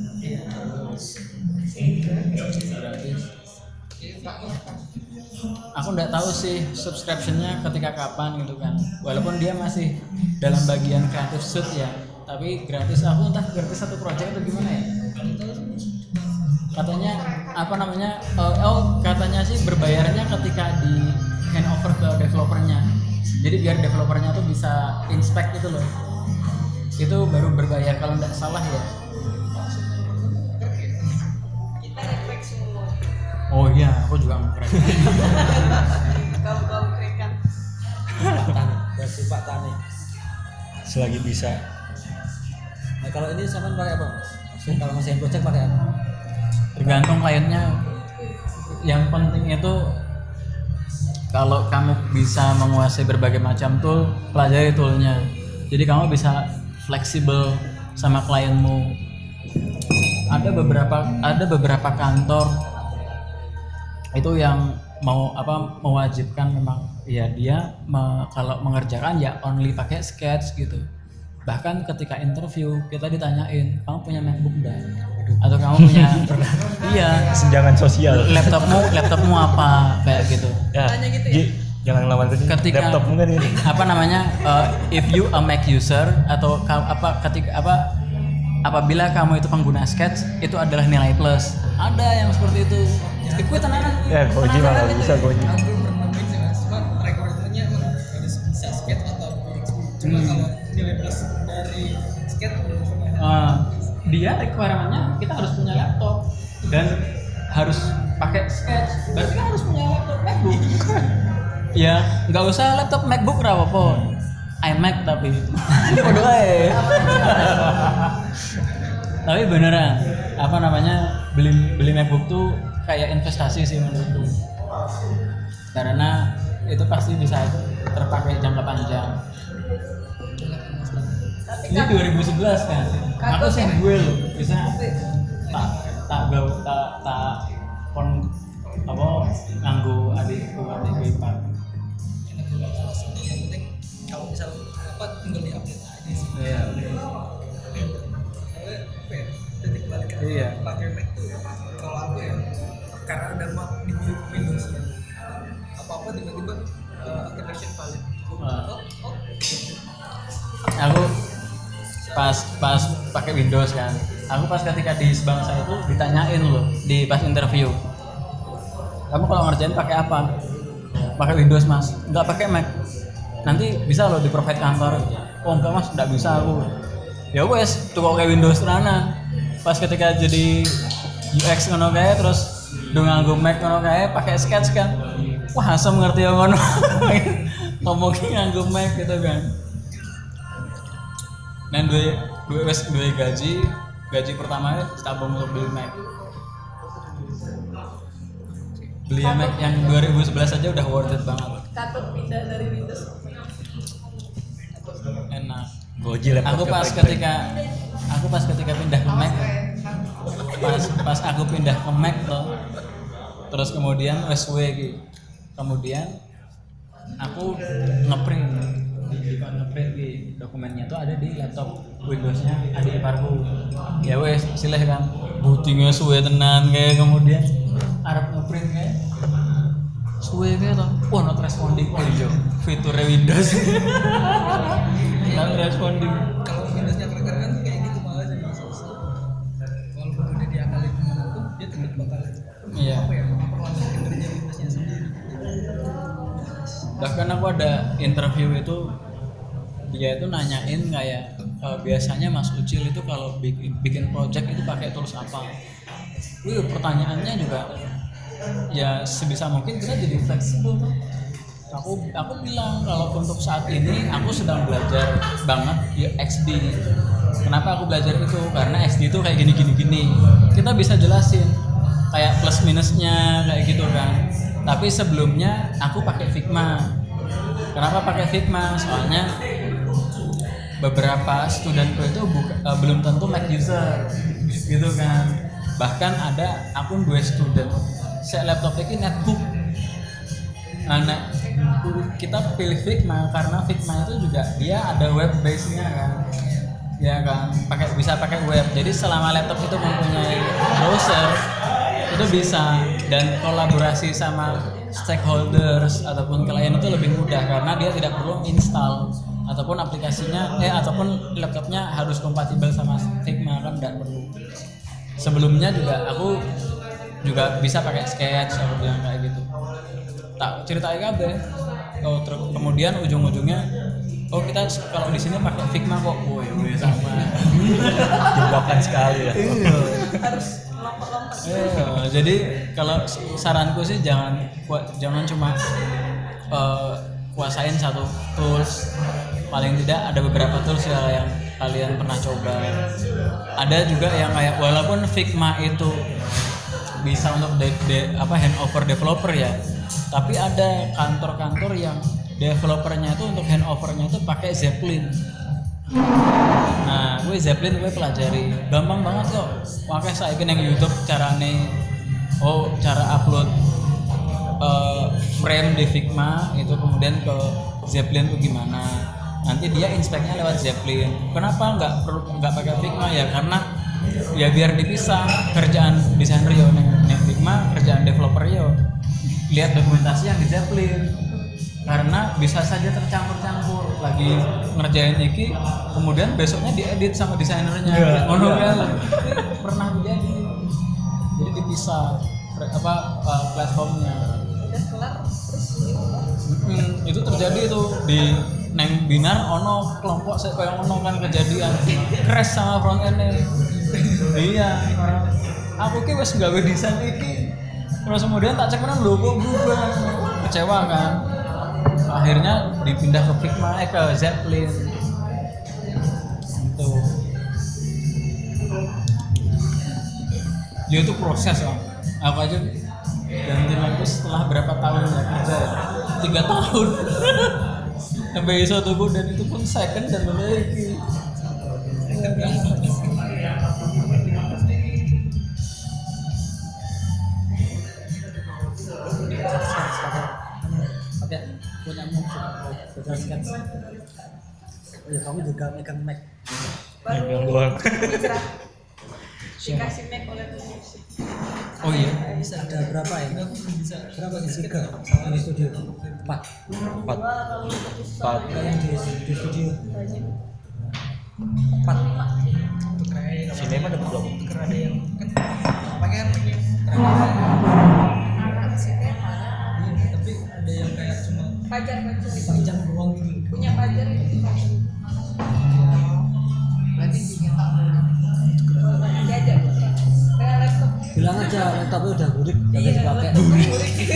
Gratis aku nggak tahu sih subscriptionnya ketika kapan gitu kan. Walaupun dia masih dalam bagian kreatif suit ya tapi gratis. Aku entah gratis satu project atau gimana ya. Katanya apa namanya eh, oh katanya sih berbayarnya ketika di hand over ke developernya. Jadi biar developernya tuh bisa inspect itu loh. Itu baru berbayar kalau nggak salah ya oh iya aku juga mau keren kaum kerekan Pak Tani. Berarti Pak Tani. Selagi bisa. Nah kalau ini sama pakai apa mas? Maksudnya kalau masih project pakai apa? Tergantung kliennya. Yang penting itu kalau kamu bisa menguasai berbagai macam tool pelajari toolnya. Jadi kamu bisa fleksibel sama klienmu. Ada beberapa ada beberapa kantor itu yang mau apa mewajibkan memang ya dia me- kalau mengerjakan ya only pakai sketch gitu. Bahkan ketika interview kita ditanyain kamu punya MacBook enggak atau kamu punya iya. Senjangan sosial. Laptopmu laptopmu apa? Kayak gitu. Ya, Tanya gitu ya? Jangan lawan kerja Ketika- laptopmu kan ini. apa namanya uh, if you a Mac user atau apa ketika apa apabila kamu itu pengguna sketch itu adalah nilai plus. Ada yang seperti itu ikut tenanan. Ya goji malah bisa goji aku pernah nemuin sih cuma requirement-nya emang harus bisa skate atau cuma Hmm. kalau nilai plus dari skate belum pernah Uh, dia requirement-nya kita harus punya laptop dan harus pakai sketch. Berarti kan harus punya laptop MacBook. Ya nggak usah laptop MacBook apa apa iMac tapi. Waduh ae. tapi beneran apa namanya beli beli MacBook tuh kayak investasi sih menurutku karena itu pasti bisa terpakai jangka panjang tapi ini kan 2011 kan aku sih gue loh bisa tak tak gawe tak tak kon apa nganggo adikku adikku ipar yang penting kalau misal apa tinggal di update aja sih iya ya balik Iya. pakai karena ada Mac di Windows ya apa apa tiba-tiba uh, automation valid Ah. oh, oh aku pas pas pakai Windows kan. Aku pas ketika di sebangsa itu ditanyain loh di pas interview. Kamu kalau ngerjain pakai apa? Pakai Windows mas. Nggak pakai Mac. Nanti bisa loh di provide kantor. Oh enggak mas. Nggak bisa aku. Ya wes tuh kayak Windows tenanan pas ketika jadi UX ngono kae terus do nganggo Mac ngono kae pakai sketch kan? Wah asem ngerti yang ngono. Ngomongin nganggo Mac gitu kan. Dan dua dua wes dua gaji gaji pertama tabung untuk beli Mac beli Mac yang 2011 aja udah worth it banget. Takut pindah dari Windows. Enak. Goji laptop aku pas ketika aku pas ketika pindah ke Mac pas pas aku pindah ke Mac tuh terus kemudian ki. kemudian aku ngeprint. Ngeprint di dokumennya tuh ada di laptop Windowsnya ada di parku. Ya wes silih kan. Bootingnya suwe tenan kayak kemudian. Arab ngeprint kayak suwe kayak tuh wah not responding. Oh iya fiturnya Windows. Not responding. Kalau Windowsnya keren kan kayak gitu malah jadi susah. Walaupun udah diakalin gimana pun dia tetap bakal iya. apa ya bahkan aku ada interview itu dia itu nanyain kayak e, biasanya Mas Ucil itu kalau bikin, bikin project itu pakai tools apa? Wih pertanyaannya juga ya sebisa mungkin kita jadi fleksibel. Aku aku bilang kalau untuk saat ini aku sedang belajar banget ya XD. Kenapa aku belajar itu? Karena XD itu kayak gini gini gini. Kita bisa jelasin kayak plus minusnya kayak gitu kan. Tapi sebelumnya aku pakai Figma. Kenapa pakai Figma? Soalnya beberapa studentku itu buka- eh, belum tentu Mac user gitu kan. Bahkan ada akun dua student. Saya laptop ini netbook. Nah, nah, kita pilih Figma karena Figma itu juga dia ada web base nya kan. Ya kan pakai bisa pakai web. Jadi selama laptop itu mempunyai browser itu bisa dan kolaborasi sama stakeholders ataupun klien itu lebih mudah karena dia tidak perlu install ataupun aplikasinya eh ataupun laptopnya harus kompatibel sama Figma kan nggak perlu. Sebelumnya juga aku juga bisa pakai sketch atau yang kayak gitu. Tak ceritain kabeh oh, ter- kemudian ujung-ujungnya oh kita kalau di sini pakai Figma kok. Woi woi sama. Jebakan sekali ya. Harus Iya, jadi kalau saranku sih jangan jangan cuma eh, kuasain satu tools. Paling tidak ada beberapa tools ya yang kalian pernah coba. Ada juga yang kayak walaupun Figma itu bisa untuk de- de- apa handover developer ya tapi ada kantor-kantor yang developernya itu untuk handovernya itu pakai Zeppelin Nah, gue Zeppelin gue pelajari. Gampang banget kok. Makanya saya yang YouTube carane oh cara upload eh, frame di Figma itu kemudian ke Zeppelin tuh gimana. Nanti dia inspeknya lewat Zeppelin. Kenapa nggak perlu nggak pakai Figma ya? Karena ya biar dipisah kerjaan desainer yo neng Figma, kerjaan developer yo. Lihat dokumentasi yang di Zeppelin karena bisa saja tercampur-campur. Lagi ngerjain iki kemudian besoknya diedit sama desainernya. Ngono iya. kan? Pernah terjadi jadi dipisah pre- apa uh, platformnya. Udah kelar terus gitu Mm, itu terjadi itu di neng binar ono kelompok saya kayak ono kan kejadian. Crash sama front end iya aku ki wes gawe desain iki. Terus kemudian tak cek kan lho kok berubah? Kecewa kan akhirnya dipindah ke Figma eh ke Zeppelin. Itu ya itu proses lah aku aja ganti lagu setelah berapa tahun ya kerja ya? Tiga tahun. Sampai tuku dan itu pun second dan lagi belajar sketch ya kamu juga megang Mac baru Yang doang. dikasih Mac oleh musik oh iya bisa. ada berapa ya? Bisa. Berapa sih tiga sama di studio. Empat. Empat. Empat Ada yang di, di studio. Empat. Sinema dapat berapa tuker ada yang kan pakai pajar pajar dipajang doang gitu punya pajar itu pajar Berarti diajak kayak laptop. Bilang aja laptopnya udah burik gak iya bisa dipakai laptop murid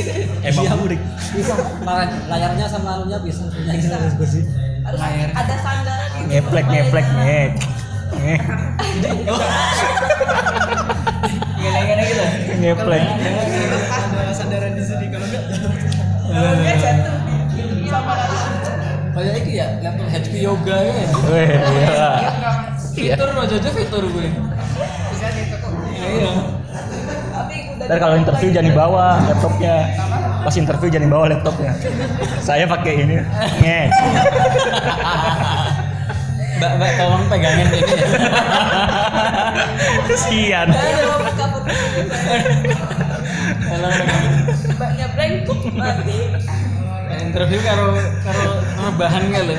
emang Iya. burik. bisa. Layar- layarnya sama anunya bisa punya yang harus bersih. Harus ada sandaran gitu. Ngeplek ngeplek ngek ngek gini-gini gitu. Ngeplek. Ada sandaran di sini kalau enggak kalau dia jatuh kayak itu ya laptop HP yoga ya iya Iya. fitur lo aja fitur gue Bisa ditekuk. iya tapi udah Ntar kalau interview jangan dibawa laptopnya. Pas interview jangan dibawa laptopnya. Saya pakai ini. Ngek. mbak mbak tolong pegangin ini ya Kesian. Tolong pegangin mbaknya blank mati Interview karo karo rebahan ya lo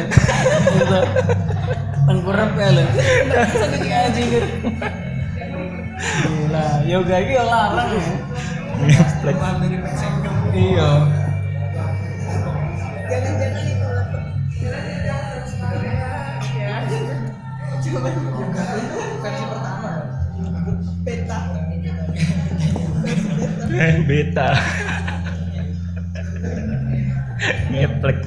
gitu tengkurap ya lo seneng aja gitu gila yoga ini ya larang ya. Iya. Jangan-jangan itu laptop ya coba versi pertama beta Eh, Beta. Ngeplek.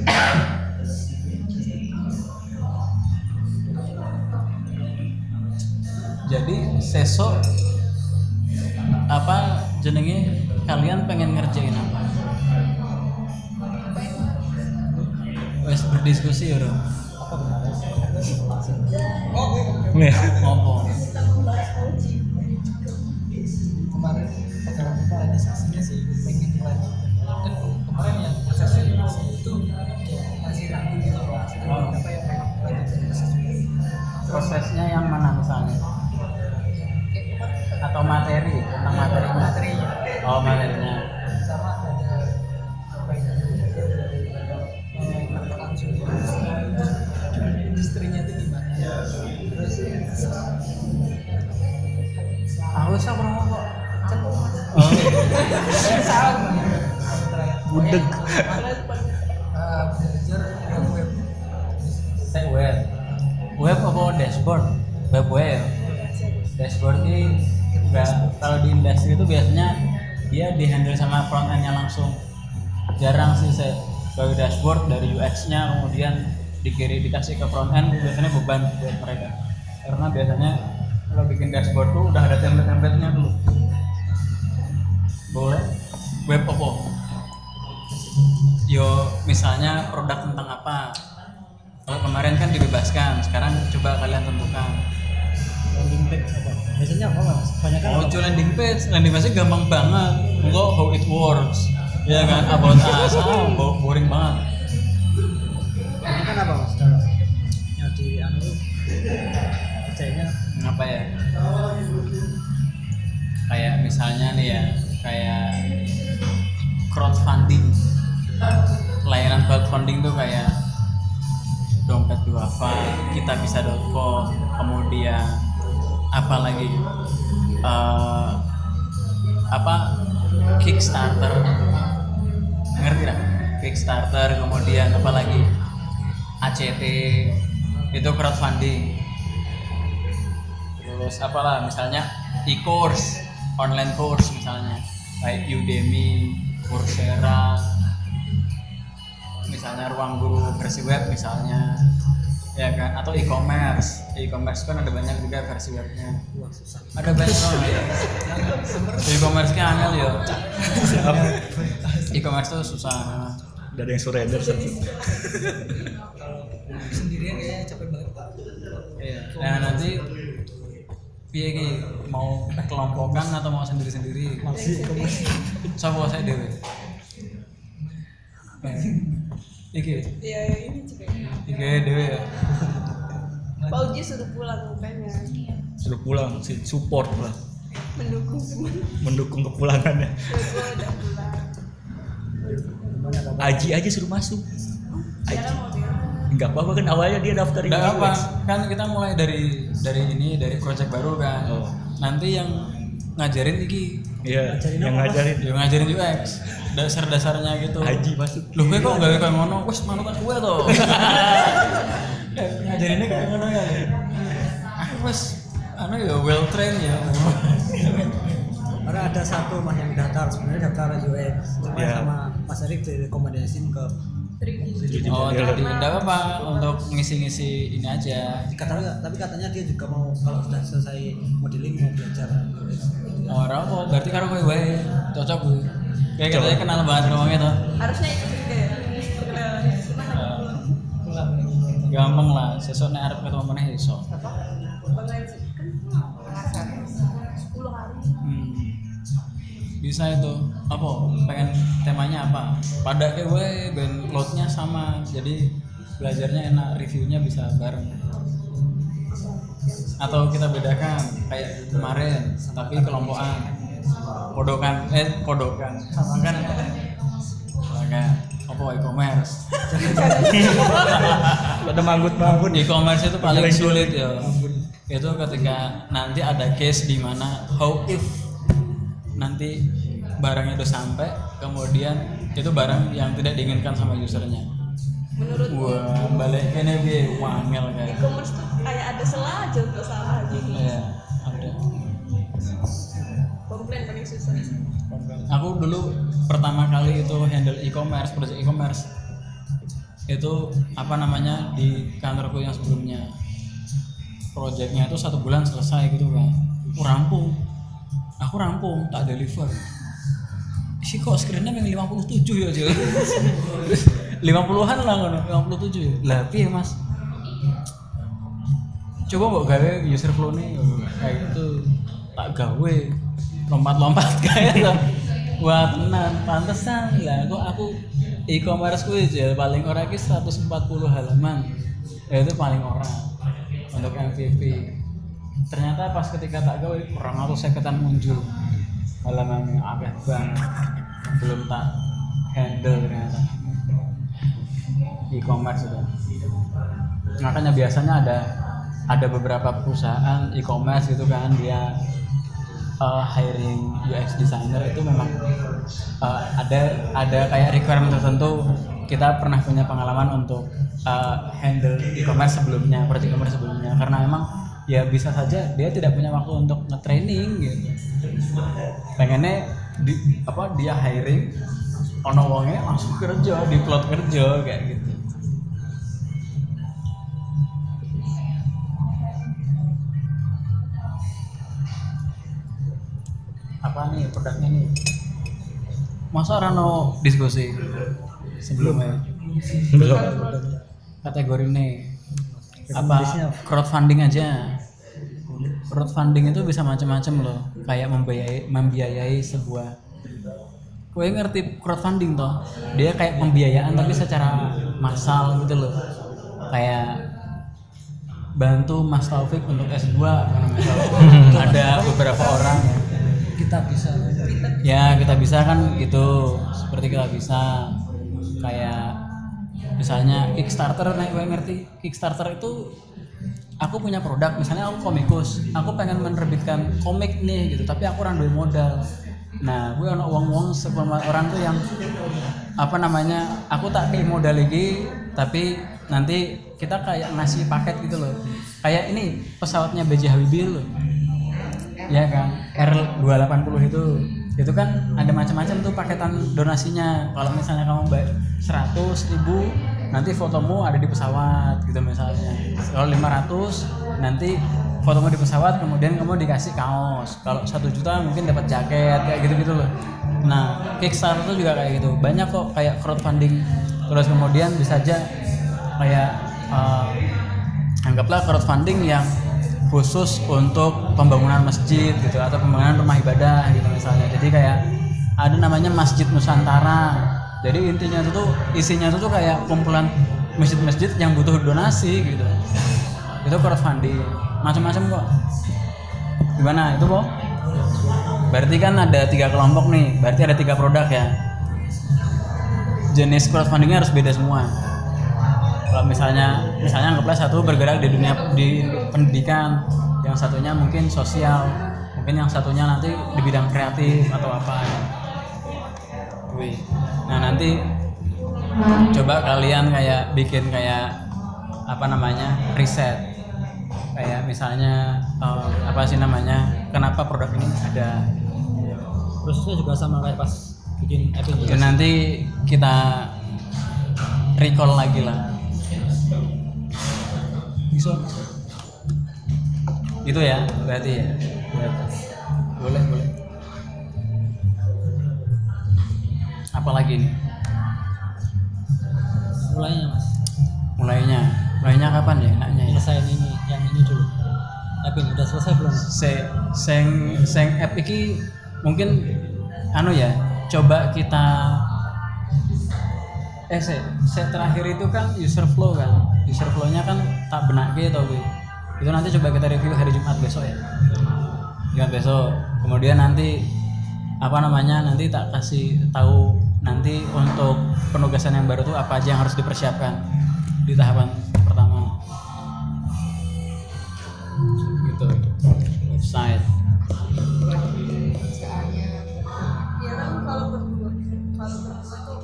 jadi sesok apa jenenge kalian pengen ngerjain apa wes berdiskusi ya Rom Nih. ngomong kemarin diskusinya sih pengen melanjutkan prosesnya yang mana misalnya? Atau materi? Tentang materinya materinya oh materinya dihandle sama front end-nya langsung. Jarang sih saya bagi dashboard dari UX-nya kemudian dikiri dikasih ke front end biasanya beban buat mereka. Karena biasanya kalau bikin dashboard tuh udah ada template-templatenya dulu. Boleh web apa? Yo misalnya produk tentang apa? Kalau kemarin kan dibebaskan, sekarang coba kalian tentukan. Landing page apa biasanya apa mas banyak kan Oh, landing page, landing page gampang banget. Enggak how it works. Ya kan, about us, ah, bo- boring banget. banyak kan apa mas kalau yang di anu kerjanya Apa ya? Kayak misalnya nih ya, kayak crowdfunding. Layanan crowdfunding tuh kayak dompet duafa, kita bisa.com, kemudian apa lagi Eh, apa Kickstarter. Ngerti lah Kickstarter kemudian apa lagi ACT itu crowdfunding. Terus apalah misalnya e-course online course misalnya. Kayak Udemy Coursera misalnya ruang guru versi web misalnya ya kan? Atau e-commerce. E-commerce kan ada banyak juga versi webnya. Ada banyak ya. E-commerce kan angel ya e-commerce tuh susah. Gak ada yang surrender sendirian kayaknya capek banget pak. Iya. Nah nanti piye ki? Mau kelompokan atau mau sendiri-sendiri? masih. Sopo saya dewe. Iki, ya ini juga. Iki dewe ya. Pak Uji suruh pulang makanya suruh pulang si support lah. Mendukung semua. Mendukung kepulangannya. Aji aja suruh masuk. Sekarang mau dia nggak apa-apa kan awalnya dia daftar Enggak apa, UX. kan kita mulai dari dari ini dari project baru kan. Oh. Nanti yang ngajarin iki, iya yang ngajarin. Yang ngajarin UX, dasar-dasarnya gitu. Aji masuk Lu gue kok gawe kayak ngono, wes manukan gue tuh. Ngajarinnya kayak ngono ya. Aku wes anu ya well trained ya. karena ada satu mas yang daftar sebenarnya daftar UX cuma Iya. sama Mas Erik direkomendasiin ke 3D Oh, model. jadi enggak apa untuk ngisi-ngisi ini aja. katanya tapi katanya dia juga mau kalau sudah selesai modeling mau belajar Oh, ora apa, berarti karo kowe wae cocok gue. Kayak katanya kenal banget ngomongnya tuh. harusnya ikut juga ya? Gampang lah, sesuk nek arep ketemu meneh iso. Kan 10 hari Hmm. Bisa itu. Apa? Pengen temanya apa? Pada gue ben loadnya sama. Jadi belajarnya enak, reviewnya bisa bareng. Atau kita bedakan kayak kemarin, tapi kelompokan. Kodokan, eh kodokan. Sama kan kayak apa e-commerce. ada manggut manggut e-commerce itu paling Paling sulit ya. Itu ketika nanti ada case di mana how if nanti barangnya itu sampai kemudian itu barang yang tidak diinginkan sama usernya. Menurut wah balik ini bi. Wangel kayak. E-commerce tuh kayak ada salah aja untuk salah aja ya komplain paling susah. Aku dulu pertama kali itu handle e-commerce project e-commerce. Itu apa namanya di kantorku yang sebelumnya. Projectnya itu satu bulan selesai gitu kan aku rampung. Aku rampung tak deliver. Sih kok screennya yang 57 ya cuy 50-an lah ngono 57 ya. Lah piye mas? Coba mbok gawe user flow nih kayak gitu. Tak gawe lompat-lompat kayak gitu. Wah tenan pantesan lah. Kok aku e-commerce ku ya paling ora ki 140 halaman. Ya itu paling ora untuk MVP ternyata pas ketika tak gawe kurang atau seketan muncul. Halaman yang akeh banget. Belum tak handle ternyata. E-commerce itu. Makanya biasanya ada ada beberapa perusahaan e-commerce gitu kan dia uh, hiring UX designer itu memang uh, ada ada kayak requirement tertentu. Kita pernah punya pengalaman untuk uh, handle e-commerce sebelumnya project e-commerce sebelumnya. Karena memang ya bisa saja dia tidak punya waktu untuk nge-training gitu. Pengennya di apa dia hiring ono wonge langsung kerja di plot kerja kayak gitu apa nih produknya nih? Masa Rano diskusi sebelumnya? Belum. Kategori nih apa crowdfunding aja. Crowdfunding itu bisa macam-macam loh. Kayak membiayai membiayai sebuah Gue ngerti crowdfunding toh? Dia kayak pembiayaan tapi secara massal gitu loh. Kayak bantu Mas Taufik untuk S2 karena misal ada beberapa orang ya kita bisa ya kita bisa kan gitu. Seperti kita bisa kayak misalnya Kickstarter nih gue ngerti. Kickstarter itu aku punya produk misalnya aku komikus. Aku pengen menerbitkan komik nih gitu tapi aku orang duwe modal. Nah gue ono uang uang sebuah orang tuh yang apa namanya aku tak kayak modal lagi tapi nanti kita kayak ngasih paket gitu loh. Kayak ini pesawatnya B.J. Habibie loh ya kan? R280 itu itu kan ada macam-macam tuh paketan donasinya. Kalau misalnya kamu bayar 100 ribu nanti fotomu ada di pesawat gitu misalnya. Kalau 500 nanti fotomu di pesawat kemudian kamu dikasih kaos. Kalau satu juta mungkin dapat jaket kayak gitu gitu loh. Nah Kickstarter tuh juga kayak gitu. Banyak kok kayak crowdfunding. Terus kemudian bisa aja kayak eh, anggaplah crowdfunding yang khusus untuk pembangunan masjid gitu atau pembangunan rumah ibadah gitu misalnya. Jadi kayak ada namanya Masjid Nusantara. Jadi intinya itu tuh isinya itu tuh kayak kumpulan masjid-masjid yang butuh donasi gitu. Itu crowdfunding macam-macam kok. Gimana? Itu kok? Berarti kan ada tiga kelompok nih. Berarti ada tiga produk ya. Jenis crowdfundingnya harus beda semua kalau misalnya misalnya anggaplah satu bergerak di dunia di pendidikan yang satunya mungkin sosial mungkin yang satunya nanti di bidang kreatif atau apa. Wih. nah nanti coba kalian kayak bikin kayak apa namanya riset. Kayak misalnya eh, apa sih namanya kenapa produk ini ada. Prosesnya juga sama kayak pas bikin itu nanti kita recall lagi lah bisa. Itu ya berarti ya? Boleh boleh. Apa lagi nih mulainya mas. Mulainya. Mulainya kapan ya enaknya ya? Selesai ini yang ini dulu. Ini udah selesai belum? Se seng seng app iki mungkin anu ya coba kita eh se, se terakhir itu kan user flow kan. User flow-nya kan tak benak gitu gue itu nanti coba kita review hari Jumat besok ya. Jumat besok. Kemudian nanti apa namanya nanti tak kasih tahu nanti untuk penugasan yang baru tuh apa aja yang harus dipersiapkan di tahapan pertama. Gitu. Website. Ya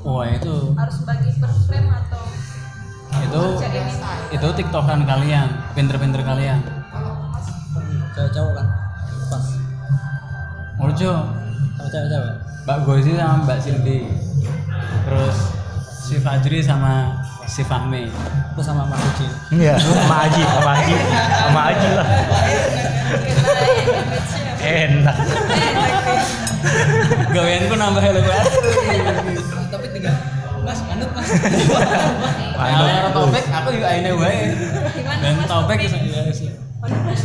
wah itu harus bagi per frame atau itu itu tiktokan kalian pinter-pinter kalian. Cewek-cewek kan? Pas. Urjo sama cewek-cewek. Mbak Gozi sama Mbak Cindy. Terus si Fajri sama si Fahmi. Aku sama Mas Uji Iya, sama Aji, sama Aji, sama Aji lah. Enak. gaweanku nambah Pak tapi tinggal mas manut mas. Kalau karo topik aku juga ini wae. Dan topik ya Mana, mas?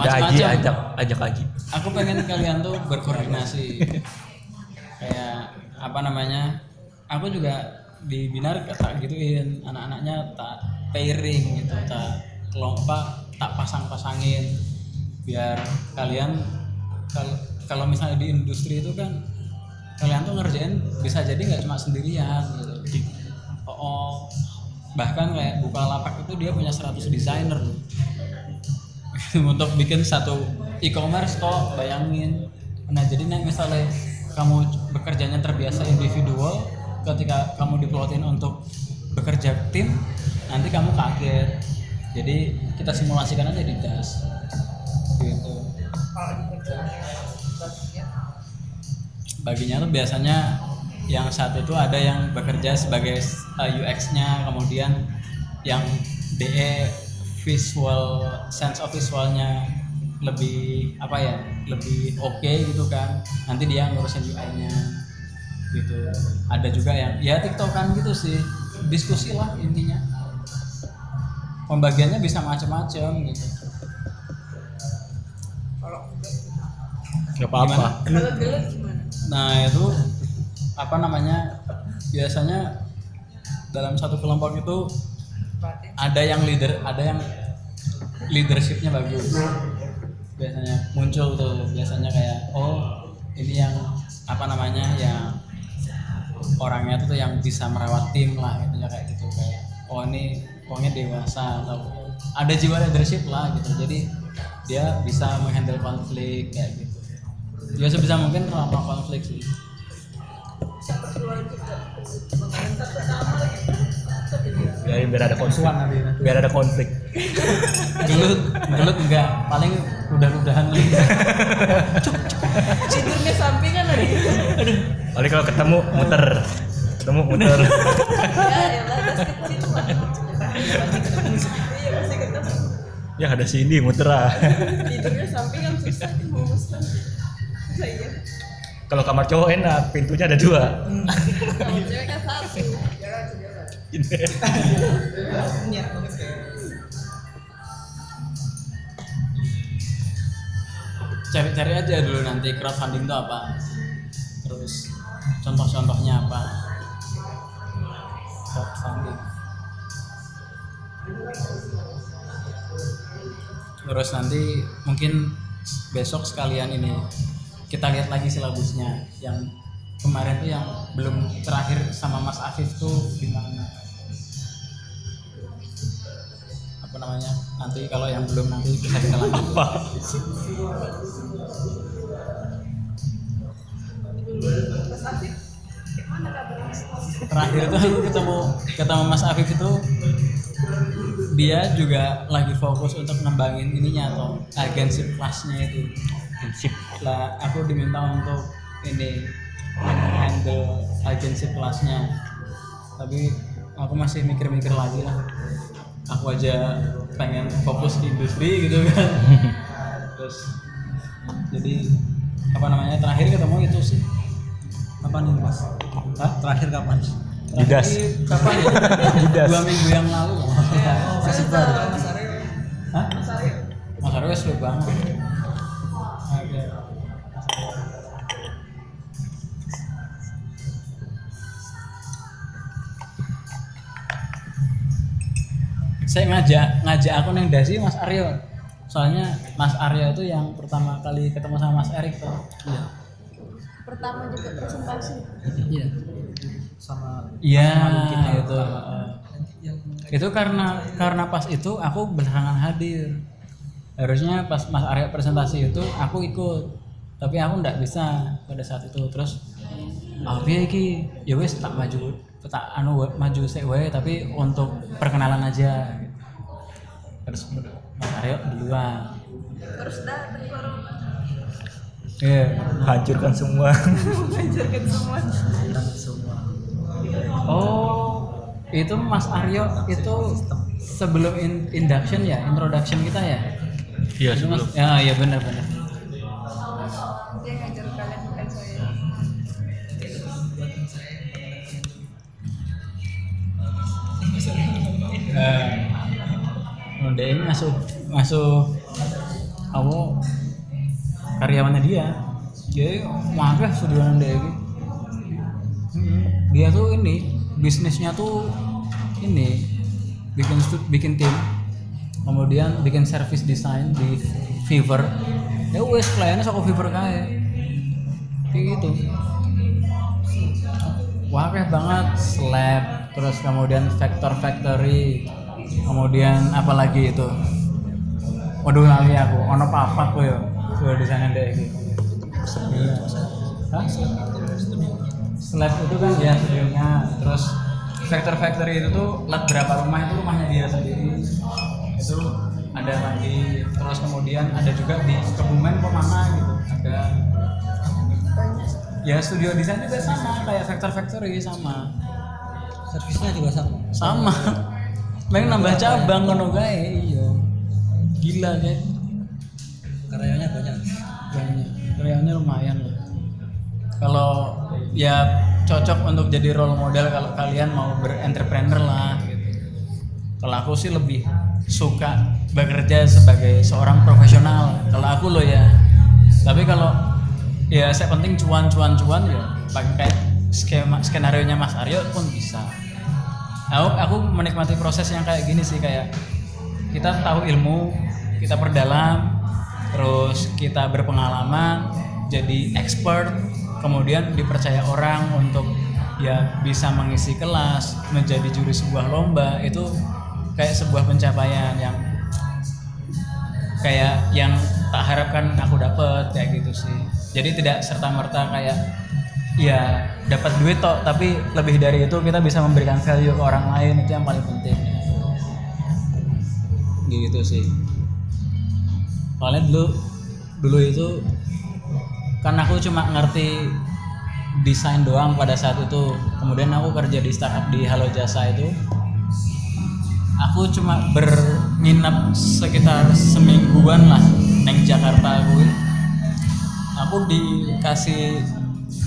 Ada macam-macam. Ajak, ajak Aji. aku pengen kalian tuh berkoordinasi. Kayak apa namanya aku juga di binar tak gituin. Anak-anaknya tak pairing gitu tak kelompok tak pasang-pasangin. Biar kalian kalau misalnya di industri itu kan kalian tuh ngerjain bisa jadi nggak cuma sendirian gitu. Oh, oh. Bahkan kayak Bukalapak itu dia punya 100 desainer. Untuk bikin satu e-commerce kok bayangin. Nah jadi nih misalnya kamu bekerjanya terbiasa individual ketika kamu diplotin untuk bekerja tim nanti kamu kaget. Jadi kita simulasikan aja di das. Gitu baginya tuh biasanya yang satu itu ada yang bekerja sebagai uh, UX-nya kemudian yang DE visual sense of visualnya lebih apa ya lebih oke gitu kan. Nanti dia ngurusin UI-nya gitu. Ada juga yang ya tiktokan gitu sih. Diskusi lah intinya. Pembagiannya bisa macam-macam gitu. Kalau enggak nggak apa-apa. Gelut gimana? Nah itu apa namanya? Biasanya dalam satu kelompok itu ada yang leader, ada yang leadershipnya bagus. Biasanya muncul tuh biasanya kayak oh ini yang apa namanya yang orangnya tuh yang bisa merawat tim lah gitu ya kayak gitu. Kayak oh ini orangnya dewasa atau ada jiwa leadership lah gitu. Jadi dia bisa menghandle konflik kayak gitu dia sebisa mungkin ramah konflik sih. Biar, biar ada konflik. Biar ada konflik. Gelut gelut enggak. Paling udah-udahan lagi Tidurnya sampingan lagi. paling kalau ketemu muter. Ketemu muter. Ya, ya lah. Iya ya ada sini muter ah Tidurnya sampingan susah dimumuskan. Iya. kalau kamar cowok enak pintunya ada dua. Kalau cewek kan satu. cari-cari aja dulu nanti crowdfunding itu apa. Terus contoh-contohnya apa. Crowdfunding. Terus nanti mungkin besok sekalian ini kita lihat lagi silabusnya. Yang kemarin tuh yang belum terakhir sama Mas Afif tuh di mana apa namanya? Nanti kalau yang belum nanti bisa kita lanjut. Mas Afif, gimana kabarnya? terakhir itu aku ketemu ketemu Mas Afif itu dia juga lagi fokus untuk ngembangin ininya atau agensi kelasnya itu lah aku diminta untuk ini handle agensi kelasnya tapi aku masih mikir-mikir lagi lah aku aja pengen fokus di industri gitu kan terus jadi apa namanya terakhir ketemu itu sih kapan ini mas Hah? terakhir kapan Judas. Terakhir kapan ya? Judas. dua minggu yang lalu masih baru Mas Aryo. Hah? Mas Aryo. Mas Aryo seru banget. Saya ngajak ngajak aku neng dasi Mas Aryo. Soalnya Mas Aryo itu yang pertama kali ketemu sama Mas Erik tuh. Iya. Pertama juga presentasi. iya. Sama iya sama kita. itu itu karena karena pas itu aku belakangan hadir harusnya pas Mas Aryo presentasi itu aku ikut. Tapi aku nggak bisa pada saat itu. Terus ah piye iki? Ya wes tak maju tak anu maju sik wae tapi untuk perkenalan aja. Terus Mas Aryo duluan. Terus corona. iya. Hancurkan semua. Hancurkan semua. dan semua. Oh itu Mas Aryo itu sebelum in- induction ya introduction kita ya iya Mas? sebelum ya iya benar benar Dia ngajar kalian bukan saya. eh dia ini masuk masuk kamu karyawannya dia jadi maaf ya sudah dia ini Mm-mm. dia tuh ini bisnisnya tuh ini bikin bikin tim kemudian bikin service design di Fiverr. Ya wes kliennya sok Fiverr kayak kayak gitu. Wah banget. Slab terus kemudian vector factory kemudian apa lagi itu. Waduh lali aku. Ono papat kok yo sudah di sana deh gitu? Slab itu kan dia studionya. Terus Factor Factory itu tuh berapa rumah itu rumahnya dia sendiri itu ada lagi terus kemudian ada juga di Kebumen kok mana gitu ada ya studio desain juga sama kayak Factor Factory sama. Servisnya juga sama? Sama. Pengen nambah cabang ngono gae iya. Gila kan karyanya banyak. Banyak. Karyanya lumayan loh kalau ya cocok untuk jadi role model kalau kalian mau berentrepreneur lah kalau aku sih lebih suka bekerja sebagai seorang profesional. Kalau aku loh ya. Tapi kalau ya saya penting cuan cuan cuan ya pakai skema skenario nya Mas Aryo pun bisa. Aku aku menikmati proses yang kayak gini sih kayak kita tahu ilmu kita perdalam terus kita berpengalaman jadi expert kemudian dipercaya orang untuk ya bisa mengisi kelas menjadi juri sebuah lomba itu kayak sebuah pencapaian yang kayak yang tak harapkan aku dapat kayak gitu sih. Jadi tidak serta merta kayak ya dapat duit toh tapi lebih dari itu kita bisa memberikan value ke orang lain itu yang paling penting. Gitu sih. Soalnya dulu dulu itu kan aku cuma ngerti desain doang pada saat itu. Kemudian aku kerja di startup di Halo Jasa itu aku cuma berminap sekitar semingguan lah neng Jakarta aku. Aku dikasih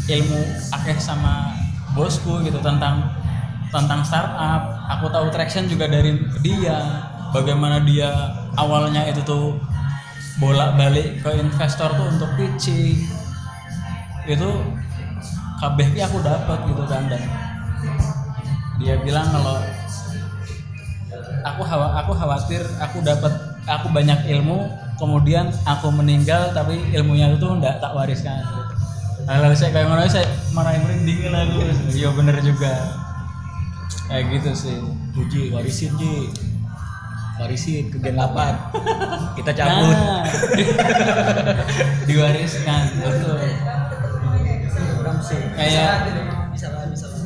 ilmu akeh sama bosku gitu tentang tentang startup. Aku tahu traction juga dari dia bagaimana dia awalnya itu tuh bolak balik ke investor tuh untuk pitching. Itu kabeh aku dapat gitu kan dan dia bilang kalau aku khawa aku khawatir aku dapat aku banyak ilmu kemudian aku meninggal tapi ilmunya itu ndak tak wariskan. Lalu saya kayak mana saya marahin merinding lah aku. Iya bener juga. Kayak gitu sih. Uji, warisin Ji. Warisin ke Gen 8 Kita cabut. Nah, diwariskan betul. Kayak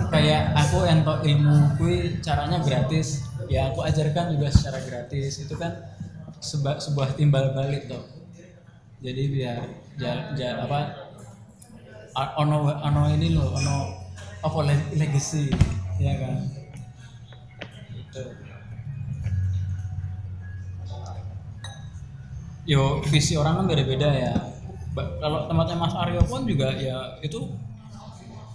kayak aku entok ilmu kui caranya gratis ya aku ajarkan juga secara gratis. Itu kan seba- sebuah timbal balik tuh jadi biar ja, ja- apa ono ono ini loh ono apa le- legacy ya kan? Itu yo visi orang kan beda-beda ya. Kalau tempatnya Mas Aryo pun juga ya itu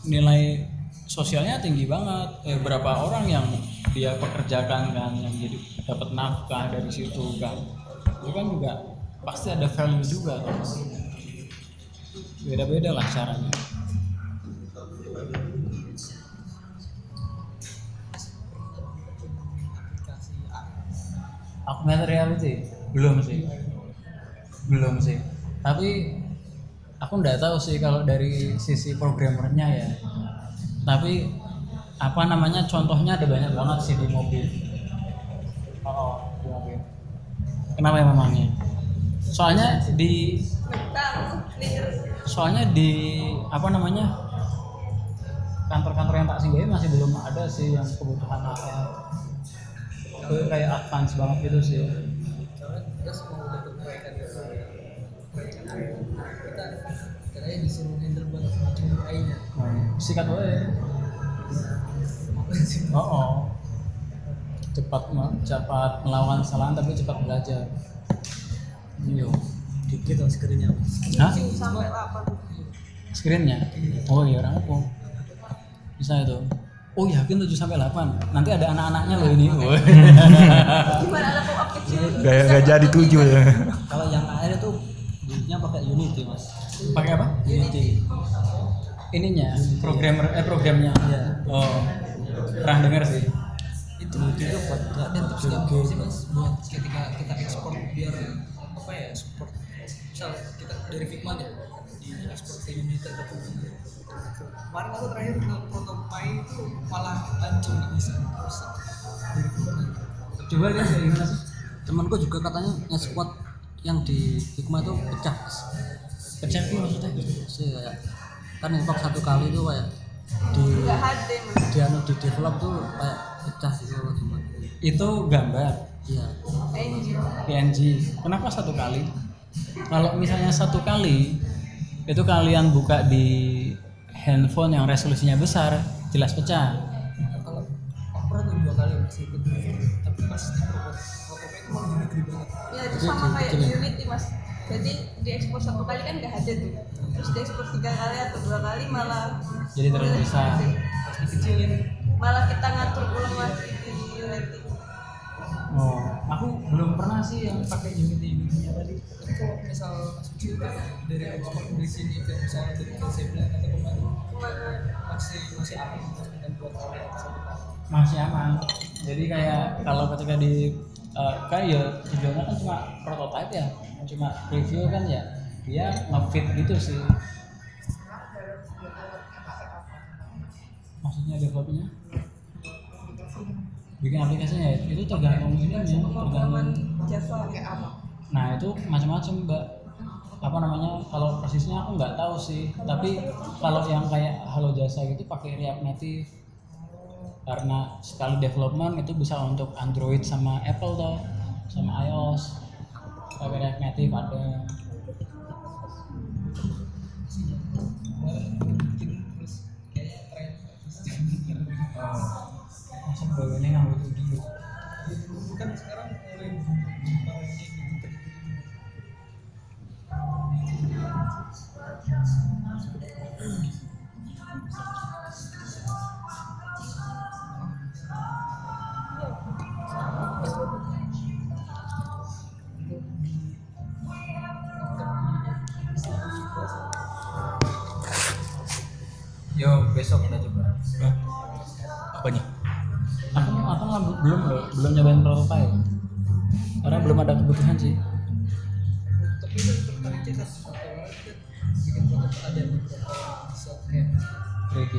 nilai sosialnya tinggi banget. Eh, berapa orang yang dia pekerjakan kan yang jadi dapat nafkah dari situ kan. Itu kan juga pasti ada value juga kan. Beda-beda lah caranya. Augmented reality belum sih. Belum sih. Tapi aku nggak tahu sih kalau dari sisi programmernya ya. Tapi apa namanya contohnya ada banyak banget sih di mobil. Oh di mobil kenapa ya memangnya soalnya di soalnya di apa namanya kantor-kantor yang tak singgahi masih belum ada sih yang kebutuhan apa itu kayak advance banget gitu sih. Gitu. Katanya disuruh handle UI-nya. Nah, sikat wae oh, oh. cepat me- cepat melawan kesalahan tapi cepat belajar. Iya dikit lah screennya. Hah? sampai apa screennya? Oh iya orang aku bisa itu. Oh yakin 7 sampai 8 nanti ada anak-anaknya loh ini. Gimana pop up kecil? Gak, gak jadi tujuh ya. Kalau yang akhir itu buildnya pakai Unity mas. Pakai apa? Unity ininya programmer eh programnya. Iya. oh pernah dengar sih. Itu itu buat nggak Dan tips joget. gampang sih mas. Buat ketika kita ekspor biar apa ya support misal kita dari Figma nih di ekspor ke Unity ataupun kemarin aku terakhir ke protopai itu malah hancur nggak bisa rusak. Dari coba lihat ya gimana sih? Temanku juga katanya nge-squad yang di Hikmah itu pecah pecah tuh maksudnya? Sih kayak kan infak satu kali itu kayak di di anu di develop tuh kayak pecah gitu loh gimana itu gambar? Iya. PNG kenapa satu kali? Kalau misalnya satu kali itu kalian buka di handphone yang resolusinya besar jelas pecah. Kalau aku pernah dua kali masih ikut tapi pas protopai itu malah banget. Ya itu sama kayak di Unity mas. Jadi diekspor satu kali kan nggak HD tuh terus diekspor tiga kali atau dua kali malah Jadi terus bisa. pas dikecilin. Malah kita ngatur ulang lagi di Unity oh aku belum pernah sih yang pakai Unity Unity tadi tapi kalau misal masuk itu dari ekspor di sini ke misalnya dari ke Zebra atau ke mana masih masih aman dan kali masih aman. Jadi kayak kalau ketika di eh, kan ya tujuannya kan cuma prototype ya cuma review kan ya dia ngefit gitu sih. Maksudnya developnya bikin aplikasinya ya? Itu tergantung ini ya tergantung jasa nah itu macam-macam mbak. Apa namanya? Kalau persisnya aku nggak tahu sih. Tapi kalau yang kayak Halo Jasa gitu pakai React Native. Karena sekali development itu bisa untuk Android sama Apple toh sama iOS. Pakai React Native ada masa bawa ini nggak butuh dulu bukan sekarang mulai. Yo besok belum loh belum nyobain prototype karena belum ada kebutuhan sih. Tapi bikin ada beberapa bisa kayak 3D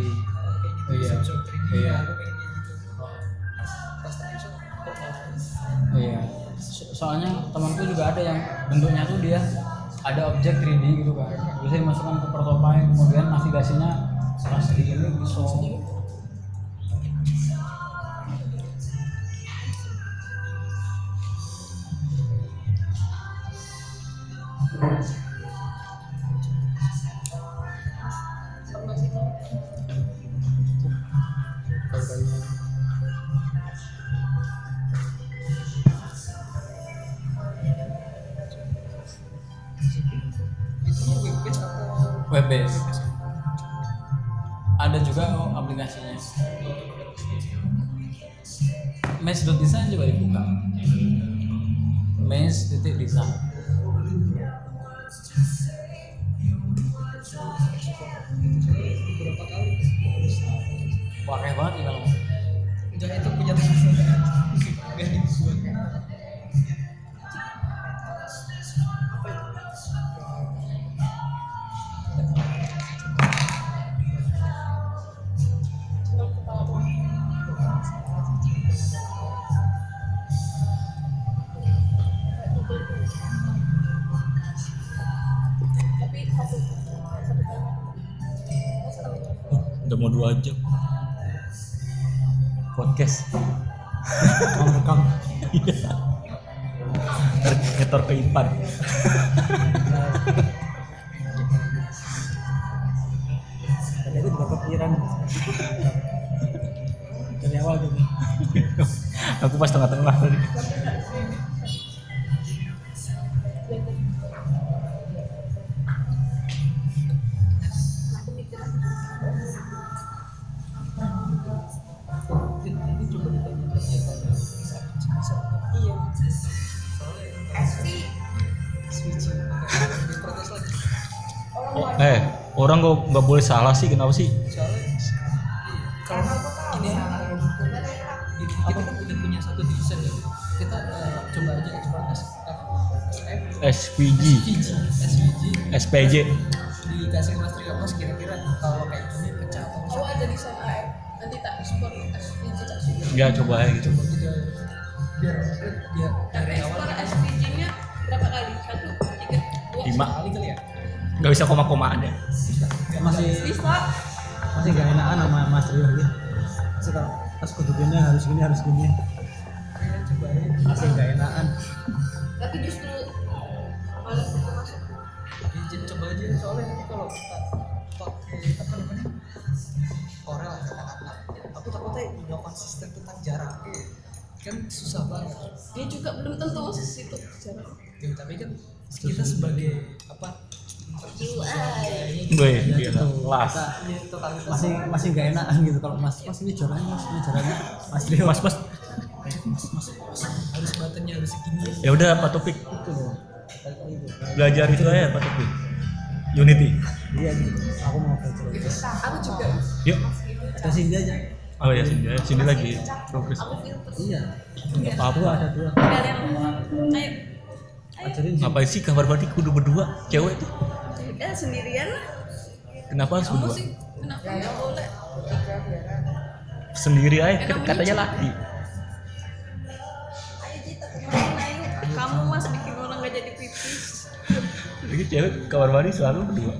kayak gitu Iya. 3D Iya. aku pengen kayak gitu. Males Iya. So- soalnya temanku juga ada yang bentuknya tuh dia ada objek 3D gitu kan. Bisa dimasukkan ke prototype kemudian navigasinya pas di ini bisa web. Ada juga kok aplikasinya. Mesh.design coba dibuka. que es boleh salah sih kenapa sih soalnya kalau ini kita kan udah punya satu desain ya kita eh, coba aja ekspor SPG SVG SPJ dikasih ke Mas Trio Mas kira-kira kalau kayak gini pecah atau Oh ada desain AR. Nanti tak support SVG tak support. ya coba aja gitu biar biar dari awal ekspor SVG-nya berapa kali? Satu, tiga, dua. lima kali kali ya nggak bisa koma-komaan ya masih Bisa. masih gak enakan sama Mas Rio gitu Masih kalau pas harus gini harus gini ya coba aja masih gak enakan Tapi justru malah aku masuk. ya, jadi coba aja soalnya nanti kalau kita pakai apa namanya Corel kata-kata aku takutnya udah konsisten tentang jaraknya kan susah banget Dia juga belum tentu situ jarak. ya, tapi kan kita sebagai apa. Gue masih masih gak enakan gitu kalau Mas. Mas ini jaraknya Mas ini jaraknya Mas Rio mas mas. Mas, mas, harus buttonnya harus segini. Ya udah apa topik itu loh. Gitu. belajar itu aja apa topik Unity. Iya gitu aku mau belajar. Aku juga. yuk. Ada sini aja. Oh ya sini sini lagi progres. Iya. Nggak apa-apa. dua ada dua. Kalian ayo. ajarin sih ngapain sih kamar mandi kudu berdua? Cewek tuh Ya sendirian lah. kenapa harus berdua sih kenapa nggak boleh? sendiri aja kamu katanya lucu. laki Ayo temenin ayo. Kamu mas bikin orang nggak jadi pipis. jadi cewek kamar mandi selalu berdua